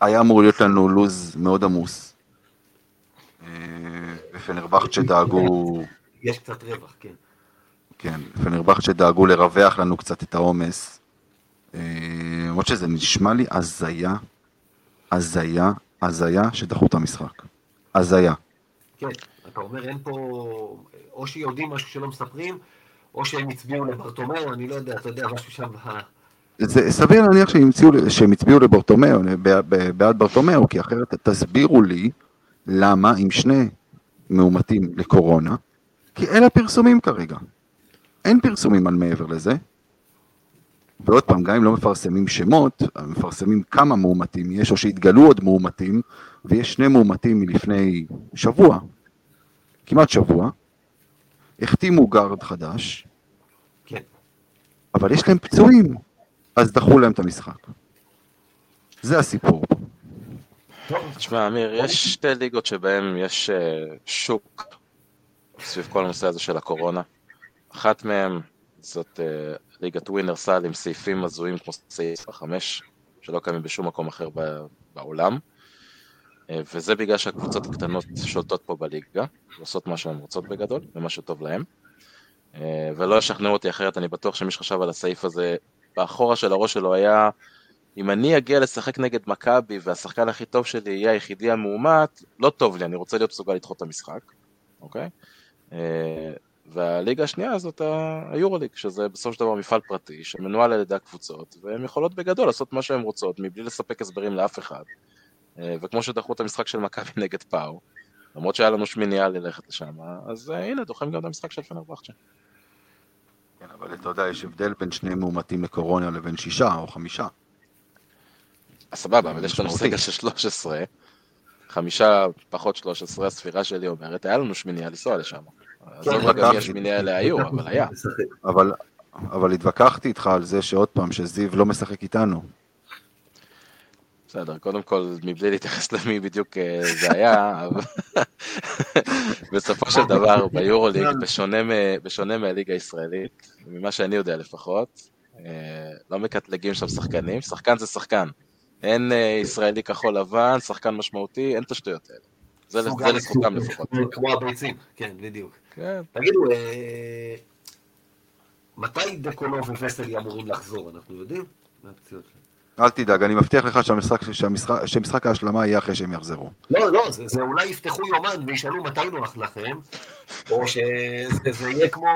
היה אמור להיות לנו לוז מאוד עמוס. ופנרבכצ'ה דאגו... יש קצת רווח, כן. כן, פנרבכצ'ה דאגו לרווח לנו קצת את העומס. למרות שזה נשמע לי הזיה, הזיה, הזיה שדחו את המשחק. הזיה. כן, אתה אומר אין פה, או שיודעים משהו שלא מספרים, או שהם הצביעו לברטומאו, אני לא יודע, אתה יודע, משהו שם... זה סביר להניח שהם הצביעו לברטומאו, בעד ברטומאו, כי אחרת תסבירו לי למה עם שני מאומתים לקורונה, כי אלה הפרסומים כרגע. אין פרסומים על מעבר לזה. ועוד פעם, גם אם לא מפרסמים שמות, מפרסמים כמה מאומתים יש, או שהתגלו עוד מאומתים, ויש שני מאומתים מלפני שבוע, כמעט שבוע, החתימו גארד חדש, כן. אבל יש להם פצועים, אז דחו להם את המשחק. זה הסיפור. תשמע, אמיר, יש שתי ליגות שבהן יש אה, שוק סביב כל הנושא הזה של הקורונה. אחת מהן זאת אה, ליגת ווינר סל עם סעיפים הזויים כמו סעיף החמש, שלא קיימים בשום מקום אחר בעולם. אה, וזה בגלל שהקבוצות הקטנות שולטות פה בליגה, ועושות מה שהן רוצות בגדול, ומה שטוב להן. ולא ישכנעו אותי אחרת, אני בטוח שמי שחשב על הסעיף הזה, באחורה של הראש שלו היה אם אני אגיע לשחק נגד מכבי והשחקן הכי טוב שלי יהיה היחידי המאומת, לא טוב לי, אני רוצה להיות מסוגל לדחות את המשחק, אוקיי? אה, והליגה השנייה זאת היורוליג, שזה בסופו של דבר מפעל פרטי שמנוהל על ידי הקבוצות, והן יכולות בגדול לעשות מה שהן רוצות מבלי לספק הסברים לאף אחד. אה, וכמו שדחו את המשחק של מכבי נגד פאו, למרות שהיה לנו שמיניה ללכת לשם, אז אה, הנה, דוחים גם את המשחק של פנרבכצ'ה. כן, אבל אתה יודע, יש הבדל בין שני מאומתים לקורונה לבין שישה או חמישה. סבבה, אבל יש לנו סגל של 13, חמישה פחות 13, הספירה שלי אומרת, היה לנו שמיניה לנסוע לשם. עזוב כן, רגע מי השמיניה האלה היו, אבל היה. אבל התווכחתי איתך על זה שעוד פעם, שזיו לא משחק איתנו. בסדר, קודם כל, מבלי להתייחס למי בדיוק אה, זה היה, בסופו של דבר, ביורוליג, בשונה מהליגה הישראלית, ממה שאני יודע לפחות, אה, לא מקטלגים שם שחקנים, שחקן זה שחקן. אין אה, ישראלי כחול לבן, שחקן משמעותי, אין את השטויות האלה. זה לזכותם לפחות. כמו הביצים, כן, בדיוק. כן. תגידו, מתי דקונוב ופסלי אמורים לחזור, אנחנו יודעים? אל תדאג, אני מבטיח לך שמשחק ההשלמה יהיה אחרי שהם יחזרו. לא, לא, זה אולי יפתחו יומן וישאלו מתי נוח לכם, או שזה יהיה כמו...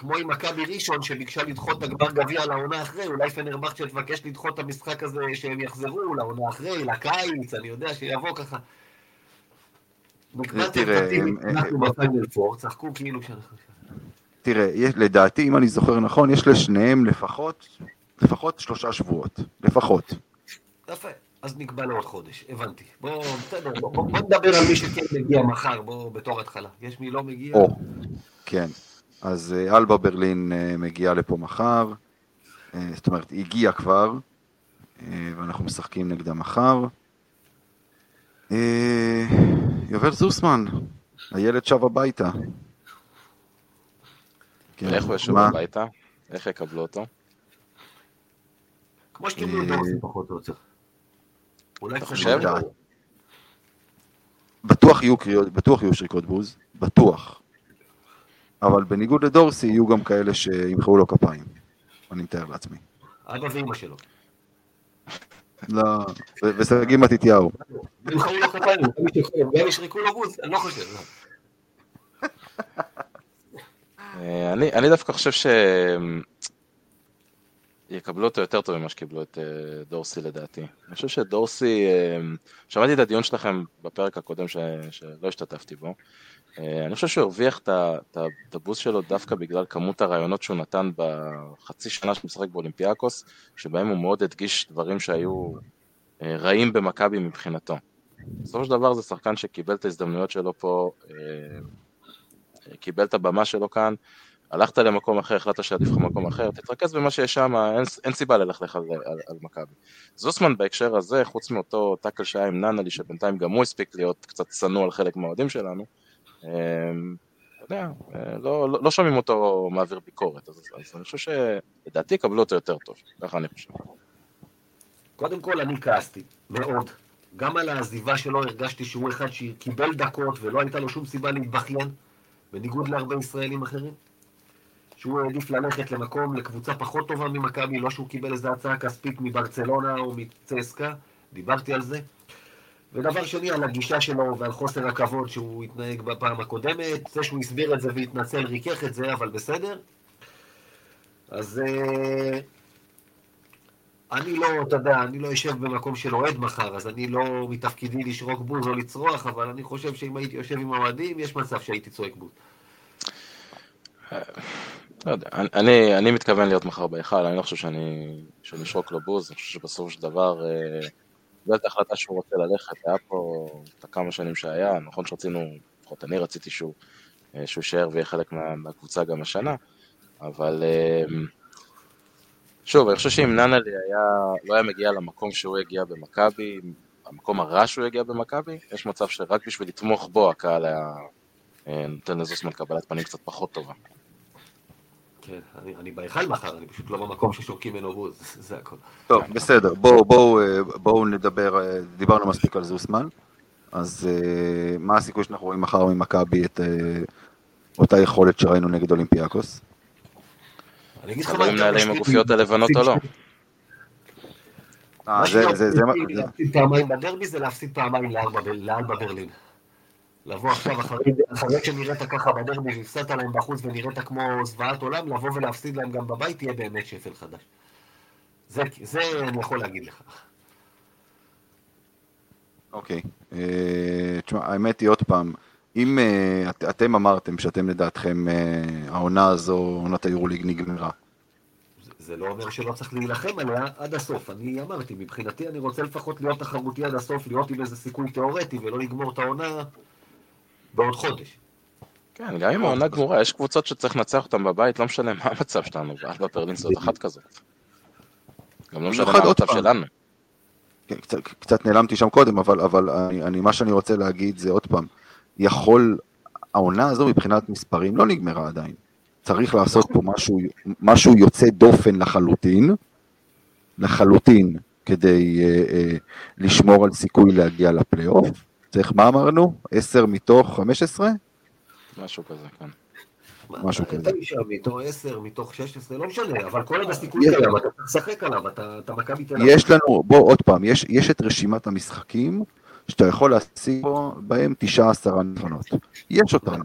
כמו עם מכבי ראשון שביקשה לדחות את הגמר גביע לעונה אחרי, אולי פנרבכצ'ה תבקש לדחות את המשחק הזה שהם יחזרו לעונה אחרי, לקיץ, אני יודע שיבוא ככה. תראה, כאילו. תראה, לדעתי, אם אני זוכר נכון, יש לשניהם לפחות, לפחות שלושה שבועות. לפחות. יפה, אז נקבע לעוד חודש, הבנתי. בואו, בסדר, בואו נדבר על מי שכן מגיע מחר, בואו, בתור התחלה. יש מי לא מגיע? או, כן. אז אה, אלבה ברלין אה, מגיעה לפה מחר, אה, זאת אומרת, היא הגיעה כבר, ואנחנו משחקים נגדה מחר. יובל זוסמן, הילד שב הביתה. איך הוא ישוב הביתה? איך יקבלו אותו? כמו שקיבלו את דורסי פחות או יותר. אתה חושב? בטוח יהיו קריאות, בטוח יהיו שריקות בוז, בטוח. אבל בניגוד לדורסי, יהיו גם כאלה שימחאו לו כפיים. אני מתאר לעצמי. אבא ואמא שלו. לא, ושגיא מתתיהו. ימחאו לו כפיים, גם ישרקו לו בוז, אני לא חושב. לא. אה, אני דווקא חושב ש... יקבלו אותו יותר טוב ממה שקיבלו את אה, דורסי לדעתי. אני חושב שדורסי, אה, שמעתי את הדיון שלכם בפרק הקודם ש... שלא השתתפתי בו, אה, אני חושב שהוא הרוויח את הבוסט שלו דווקא בגלל כמות הרעיונות שהוא נתן בחצי שנה שהוא משחק באולימפיאקוס, שבהם הוא מאוד הדגיש דברים שהיו רעים במכבי מבחינתו. בסופו של דבר זה שחקן שקיבל את ההזדמנויות שלו פה, קיבל את הבמה שלו כאן, הלכת למקום אחר, החלטת שעדיף לך מקום אחר, תתרכז במה שיש שם, אין, אין סיבה ללכלך על, על, על מכבי. זוסמן בהקשר הזה, חוץ מאותו טאקל שהיה עם ננלי, שבינתיים גם הוא הספיק להיות קצת צנוע על חלק מהאוהדים שלנו, אמ, אתה יודע, אה, לא, לא, לא שומעים אותו מעביר ביקורת, אז, אז אני חושב שלדעתי יקבלו אותו יותר טוב, ככה אני חושב. קודם כל אני כעסתי, מאוד. גם על העזיבה שלו הרגשתי שהוא אחד שקיבל דקות ולא הייתה לו שום סיבה להתבכיין, בניגוד להרבה ישראלים אחרים. שהוא העדיף ללכת למקום, לקבוצה פחות טובה ממכבי, לא שהוא קיבל איזו הצעה כספית מברצלונה או מצסקה, דיברתי על זה. ודבר שני, על הגישה שלו ועל חוסר הכבוד שהוא התנהג בפעם הקודמת, זה שהוא הסביר את זה והתנצל, ריכך את זה, אבל בסדר. אז אה, אני לא, אתה יודע, אני לא אשב במקום של אוהד מחר, אז אני לא מתפקידי לשרוק בוז או לצרוח, אבל אני חושב שאם הייתי יושב עם האוהדים, יש מצב שהייתי צועק בוז. לא יודע, אני, אני מתכוון להיות מחר בהיכל, אני לא חושב שאני, שאני אשרוק לו בוז, אני חושב שבסופו של דבר, אה, זו הייתה החלטה שהוא רוצה ללכת, היה פה את הכמה שנים שהיה, נכון שרצינו, לפחות אני רציתי שהוא, אה, יישאר ויהיה חלק מה, מהקבוצה גם השנה, אבל אה, שוב, אני חושב שאם ננלי היה, לא היה מגיע למקום שהוא הגיע במכבי, המקום הרע שהוא הגיע במכבי, יש מצב שרק בשביל לתמוך בו הקהל היה נותן לזוסמן קבלת פנים קצת פחות טובה. כן, אני, אני בהיכל מחר, אני פשוט לא במקום ששורקים ממנו בוז, זה הכל. טוב, בסדר, בואו בוא, בוא נדבר, אה, דיברנו מספיק על זוסמן, אז uh, מה הסיכוי שאנחנו רואים מחר ממכבי את uh, אותה יכולת שראינו נגד אולימפיאקוס? אני אגיד לך מה... אם נעלה עם הגופיות הלבנות או לא. מה זה, זה, זה... להפסיד פעמיים בדרבי זה להפסיד פעמיים לאלבה ברלין. לבוא עכשיו אחרי, אחרי שנראית ככה בדרבי והפסדת להם בחוץ ונראית כמו זוועת עולם, לבוא ולהפסיד להם גם בבית תהיה באמת שפל חדש. זה, זה אני יכול להגיד לך. אוקיי. אה, תשמע, האמת היא עוד פעם, אם אה, את, אתם אמרתם שאתם לדעתכם אה, העונה הזו, עונת היורוליג נגמרה. זה, זה לא אומר שלא צריך להילחם עליה עד הסוף. אני אמרתי, מבחינתי אני רוצה לפחות להיות תחרותי עד הסוף, להיות עם איזה סיכוי תיאורטי ולא לגמור את העונה בעוד חודש. כן, גם אם העונה גמורה, יש קבוצות שצריך לנצח אותן בבית, לא משנה מה המצב שלנו, ואלבה ברלין זאת אחת כזאת. גם לא משנה מה המצב שלנו. כן, קצת, קצת נעלמתי שם קודם, אבל, אבל אני, אני, מה שאני רוצה להגיד זה עוד פעם, יכול, העונה הזו מבחינת מספרים לא נגמרה עדיין. צריך לעשות פה משהו, משהו יוצא דופן לחלוטין, לחלוטין, כדי uh, uh, לשמור על סיכוי להגיע לפלייאוף. צריך, מה אמרנו? 10 מתוך 15? משהו כזה, כן. משהו כזה. תשע מתוך 10, מתוך 16, לא משנה, אבל כל עוד הסיכוי קיים, אתה צריך לשחק עליו, אתה מכבי תל אביב. יש לנו, בוא עוד פעם, יש, יש את רשימת המשחקים שאתה יכול להשיג בהם 19 ניצחונות. יש אותם.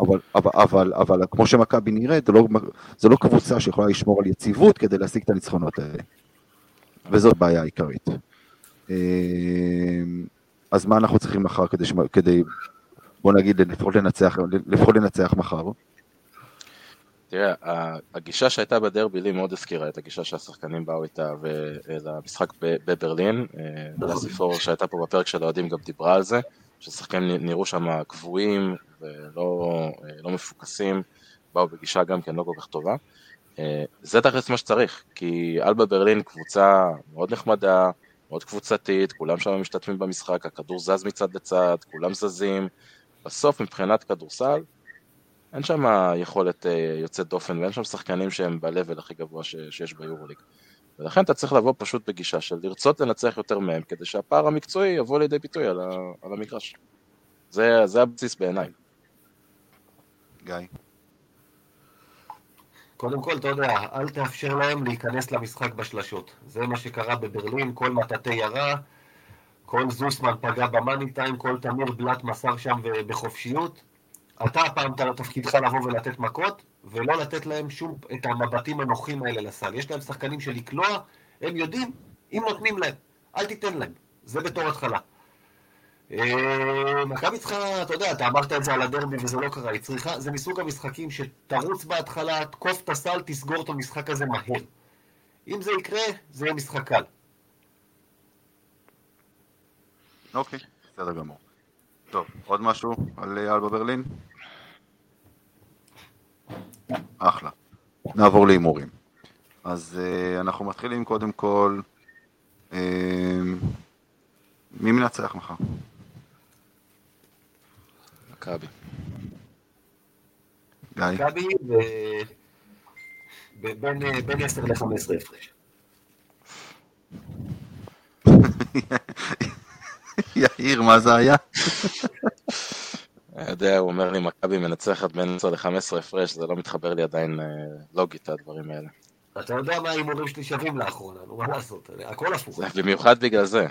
אבל, אבל, אבל, אבל כמו שמכבי נראית, זה לא, זה לא קבוצה שיכולה לשמור על יציבות כדי להשיג את הניצחונות האלה. וזאת בעיה העיקרית. אז מה אנחנו צריכים מחר כדי, כדי בוא נגיד, לפחות לנצח, לפחות לנצח מחר? תראה, הגישה שהייתה בדרבי לי מאוד הזכירה את הגישה שהשחקנים באו איתה למשחק בברלין. לסיפור שהייתה פה בפרק של האוהדים גם דיברה על זה, ששחקנים נראו שם קבועים ולא לא מפוקסים, באו בגישה גם כן לא כל כך טובה. זה תכלס מה שצריך, כי אלבה ברלין קבוצה מאוד נחמדה, מאוד קבוצתית, כולם שם משתתפים במשחק, הכדור זז מצד לצד, כולם זזים. בסוף מבחינת כדורסל, אין שם יכולת אה, יוצאת דופן ואין שם שחקנים שהם ב-level הכי גבוה ש- שיש ביורוליג. ולכן אתה צריך לבוא פשוט בגישה של לרצות לנצח יותר מהם, כדי שהפער המקצועי יבוא לידי ביטוי על, ה- על המגרש. זה, זה הבסיס בעיניי. גיא. קודם כל, אתה יודע, אל תאפשר להם להיכנס למשחק בשלשות. זה מה שקרה בברלין, כל מטאטי ירה, כל זוסמן פגע במאני טיים, כל תמיר בלאט מסר שם בחופשיות. אתה הפעם אתה תפקידך לבוא ולתת מכות, ולא לתת להם שום, את המבטים הנוחים האלה לסל. יש להם שחקנים של לקלוע, הם יודעים, אם נותנים להם, אל תיתן להם. זה בתור התחלה. אה, מכבי צריכה, אתה יודע, אתה אמרת את זה על הדרבי וזה לא קרה, היא צריכה, זה מסוג המשחקים שתרוץ בהתחלה, תקוף את הסל, תסגור את המשחק הזה מהר. אם זה יקרה, זה יהיה משחק קל. אוקיי, בסדר גמור. טוב, עוד משהו על אלבה ברלין? אחלה. נעבור להימורים. אז uh, אנחנו מתחילים קודם כל, מי מנצח מחר? מכבי. מכבי בין 10 ל-15 הפרש. יאיר, מה זה היה? אני יודע, הוא אומר לי, מכבי מנצחת בין 10 ל-15 הפרש, זה לא מתחבר לי עדיין אה, לוגית, הדברים האלה. אתה יודע מה ההימורים שלי שווים לאחרונה, נו, מה לעשות, הכל הפוך. במיוחד בגלל זה.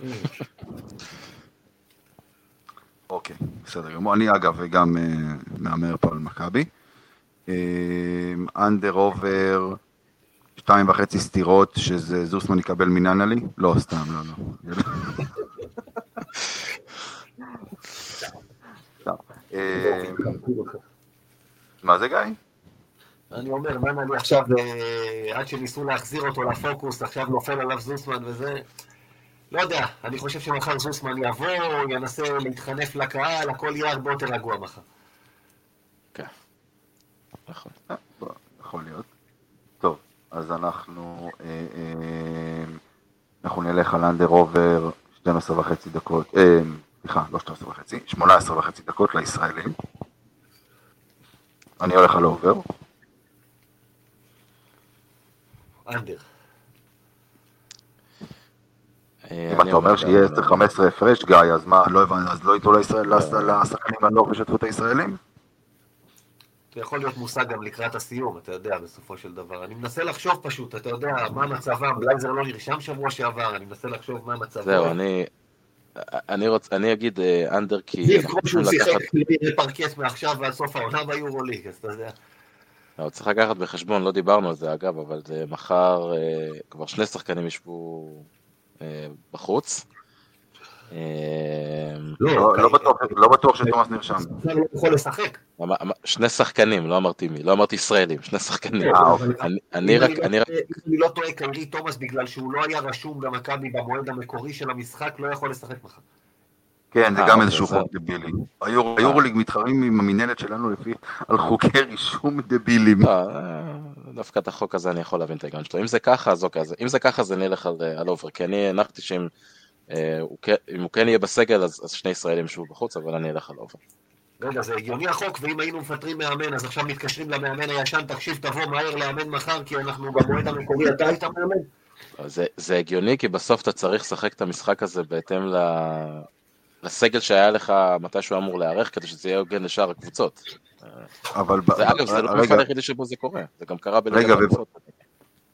אוקיי, בסדר גמור. אני אגב גם אה, מהמר פה על מכבי. אנדר עובר שתיים וחצי סטירות שזה זוסמן יקבל מננלי? לא, סתם, לא, לא. אה, מה זה גיא? אני אומר, ננלי עכשיו, אה, עד שניסו להחזיר אותו לפוקוס, עכשיו נופל עליו זוסמן וזה... לא יודע, אני חושב שמחר זוסמן יבוא, ינסה להתחנף לקהל, הכל יהיה הרבה יותר רגוע מחר. כן, נכון. אה, יכול להיות. טוב, אז אנחנו, אה, אה, אנחנו נלך על אנדר עובר 12 וחצי דקות, סליחה, לא 12 וחצי, 18 וחצי דקות לישראלים. אני הולך על עובר. אנדר. אם אתה אומר שיהיה 10-15 הפרש, גיא, אז מה, לא הבנתי, אז לא ייתנו לשחקנים לשתפו את הישראלים? זה יכול להיות מושג גם לקראת הסיום, אתה יודע, בסופו של דבר. אני מנסה לחשוב פשוט, אתה יודע, מה מצבם, בלייזר לא נרשם שבוע שעבר, אני מנסה לחשוב מה מצבם. זהו, אני... אני, רוצ, אני אגיד אנדר כי... זיו, כמו שהוא שיחק פרקט מעכשיו ועד סוף העונה ביורוליג, אז אתה יודע. לא, צריך לקחת בחשבון, לא דיברנו על זה אגב, אבל זה מחר כבר שני שחקנים ישבו אה, בחוץ. אה, לא, לא, לא בטוח שתומאס נרשם. לא יכול לשחק. שני שחקנים, לא אמרתי מי, לא אמרתי ישראלים, שני שחקנים. אה. אני רק, אני רק... אני לא טועה, קיירי תומאס, בגלל שהוא לא היה רשום במכבי במועד המקורי של המשחק, לא יכול לשחק מחר. כן, זה גם איזשהו חוק דבילי. היורוליג מתחרים עם המינהלת שלנו לפי, על חוקי רישום דבילים. דווקא את החוק הזה אני יכול להבין את ההיגיון שלו. אם זה ככה, אז אוקיי, אם זה ככה, אז אני אלך על over, כי אני הנחתי שאם הוא כן יהיה בסגל, אז שני ישראלים ישבו בחוץ, אבל אני אלך על over. רגע, זה הגיוני החוק, ואם היינו מפטרים מאמן, אז עכשיו מתקשרים למאמן הישן, תקשיב, תבוא מהר לאמן מחר, כי אנחנו במועד המקורי, אתה היית מאמן? זה, זה הגיוני, כי בסוף אתה צריך לשחק את המשחק הזה בהתאם ל... לסגל שהיה לך מתי שהוא אמור להיערך, כדי שזה יהיה הוגן לשאר הקבוצות. אבל... זה, אגב, זה לא המפעל היחידי שבו זה קורה, זה גם קרה בליגת הקבוצות.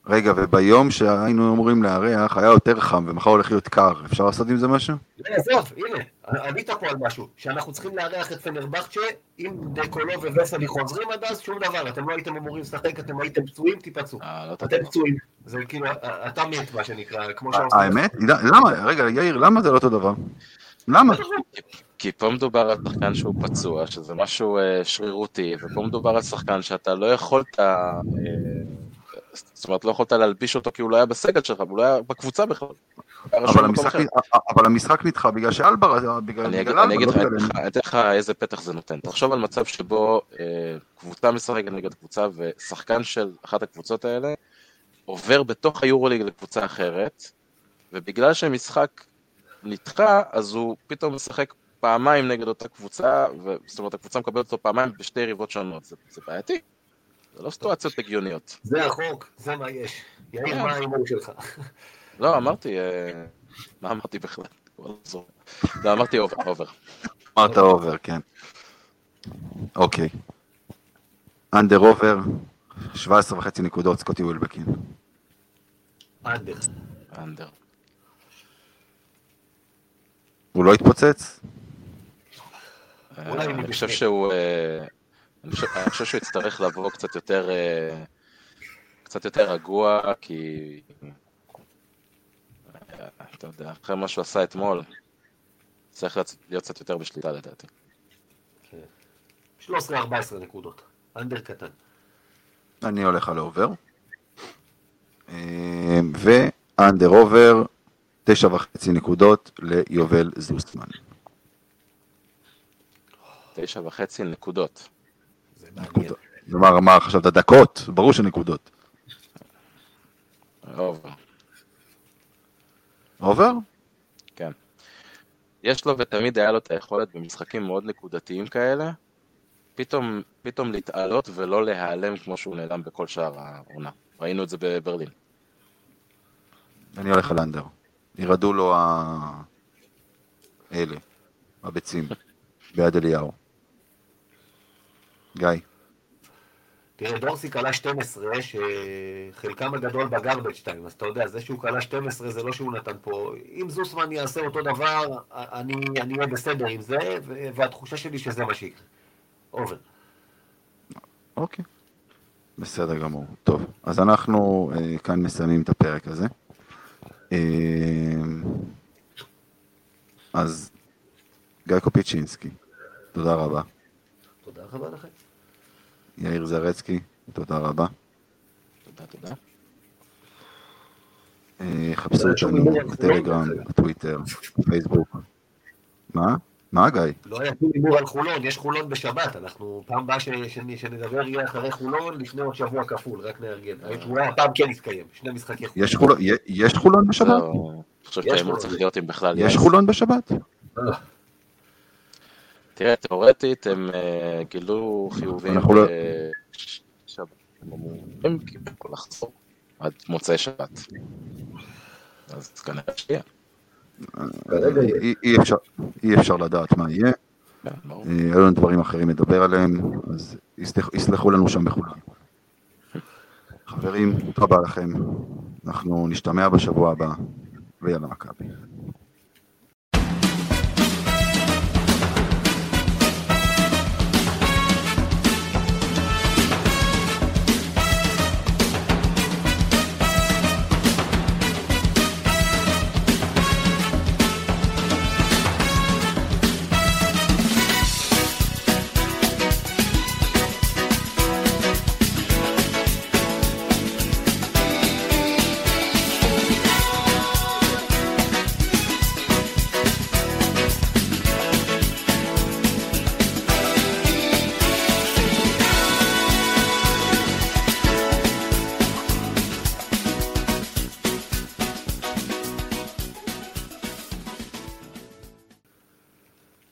רגע, וביום שהיינו אמורים לארח היה יותר חם ומחר הולך להיות קר, אפשר לעשות עם זה משהו? עזוב, הנה, ענית פה על משהו, שאנחנו צריכים לארח את פנרבכצ'ה, אם דקולו וווסלי חוזרים עד אז, שום דבר, אתם לא הייתם אמורים לשחק, אתם הייתם פצועים, תיפצעו. לא אתם פצועים, זה כאילו, אתה מת מה שנקרא, כמו שעושים. האמת? למה? רגע, יאיר, למה זה לא אותו דבר? למה? כי פה מדובר על שחקן שהוא פצוע, שזה משהו שרירותי, ופה מדובר על שחקן שאתה לא יכולת... זאת אומרת, לא יכולת להלביש אותו כי הוא לא היה בסגל שלך, והוא לא היה בקבוצה בכלל. אבל המשחק, אבל המשחק נדחה בגלל שאלבר, בגלל... אני אגיד, אני אגיד לך, אני אתן לך איזה פתח זה נותן. תחשוב על מצב שבו אה, קבוצה משחקת נגד קבוצה, ושחקן של אחת הקבוצות האלה עובר בתוך היורוליג לקבוצה אחרת, ובגלל שמשחק נדחה, אז הוא פתאום משחק פעמיים נגד אותה קבוצה, זאת אומרת, הקבוצה מקבלת אותו פעמיים בשתי יריבות שונות. זה, זה בעייתי. זה לא סיטואציות הגיוניות. זה החוק, זה מה יש. יאיר, מה ההימור שלך? לא, אמרתי, מה אמרתי בכלל? לא, אמרתי over, over. אמרת over, כן. אוקיי. under over, 17 וחצי נקודות, סקוטי ווילבקין. under. under. הוא לא התפוצץ? אה, אני חושב שהוא... אה, אני חושב שהוא יצטרך לבוא קצת יותר... אה, קצת יותר רגוע, כי... אתה יודע, אחרי מה שהוא עשה אתמול, צריך להיות קצת יותר בשליטה לדעתי. 13-14 נקודות, under קטן. אני הולך על over. ו under over, תשע וחצי נקודות ליובל זוסמן. תשע וחצי נקודות. זה מעניין. כלומר, מה חשבת דקות? ברור שנקודות. over. over? כן. יש לו ותמיד היה לו את היכולת במשחקים מאוד נקודתיים כאלה, פתאום, פתאום להתעלות ולא להיעלם כמו שהוא נעלם בכל שאר העונה. ראינו את זה בברלין. אני הולך על אנדר. ירדו לו ה... אלה, הביצים, ביד אליהו. גיא. תראה, דורסי כלה 12, שחלקם הגדול בגרבג' 2, אז אתה יודע, זה שהוא כלה 12 זה לא שהוא נתן פה. אם זוסמן יעשה אותו דבר, אני אהיה בסדר עם זה, והתחושה שלי שזה מה שיקרה. אובר. אוקיי. בסדר גמור. טוב, אז אנחנו אה, כאן מסיימים את הפרק הזה. אה, אז גיא קופיצ'ינסקי, תודה רבה. תודה רבה לכם. יאיר זרצקי, תודה רבה. תודה, תודה. אה, חפשו אותנו בטלגרם, בטוויטר, בפייסבוק. מה? מה גיא? לא היה שום הימור על חולון, יש חולון בשבת, אנחנו פעם הבאה שנדבר יהיה אחרי חולון, לפני עוד שבוע כפול, רק נארגן. אולי הפעם כן יתקיים, שני משחקי חולון. יש חולון בשבת? אני חושב שההימור צריך להיות אם בכלל יש חולון בשבת? תראה, תאורטית הם גילו חיובים בשבת. הם אמורים כאילו לחזור עד מוצאי שבת. אז כנראה שיהיה. אי אפשר לדעת מה יהיה. היו לנו דברים אחרים לדבר עליהם, אז יסלחו לנו שם בכולם. חברים, תודה רבה לכם. אנחנו נשתמע בשבוע הבא, Vienā kapī.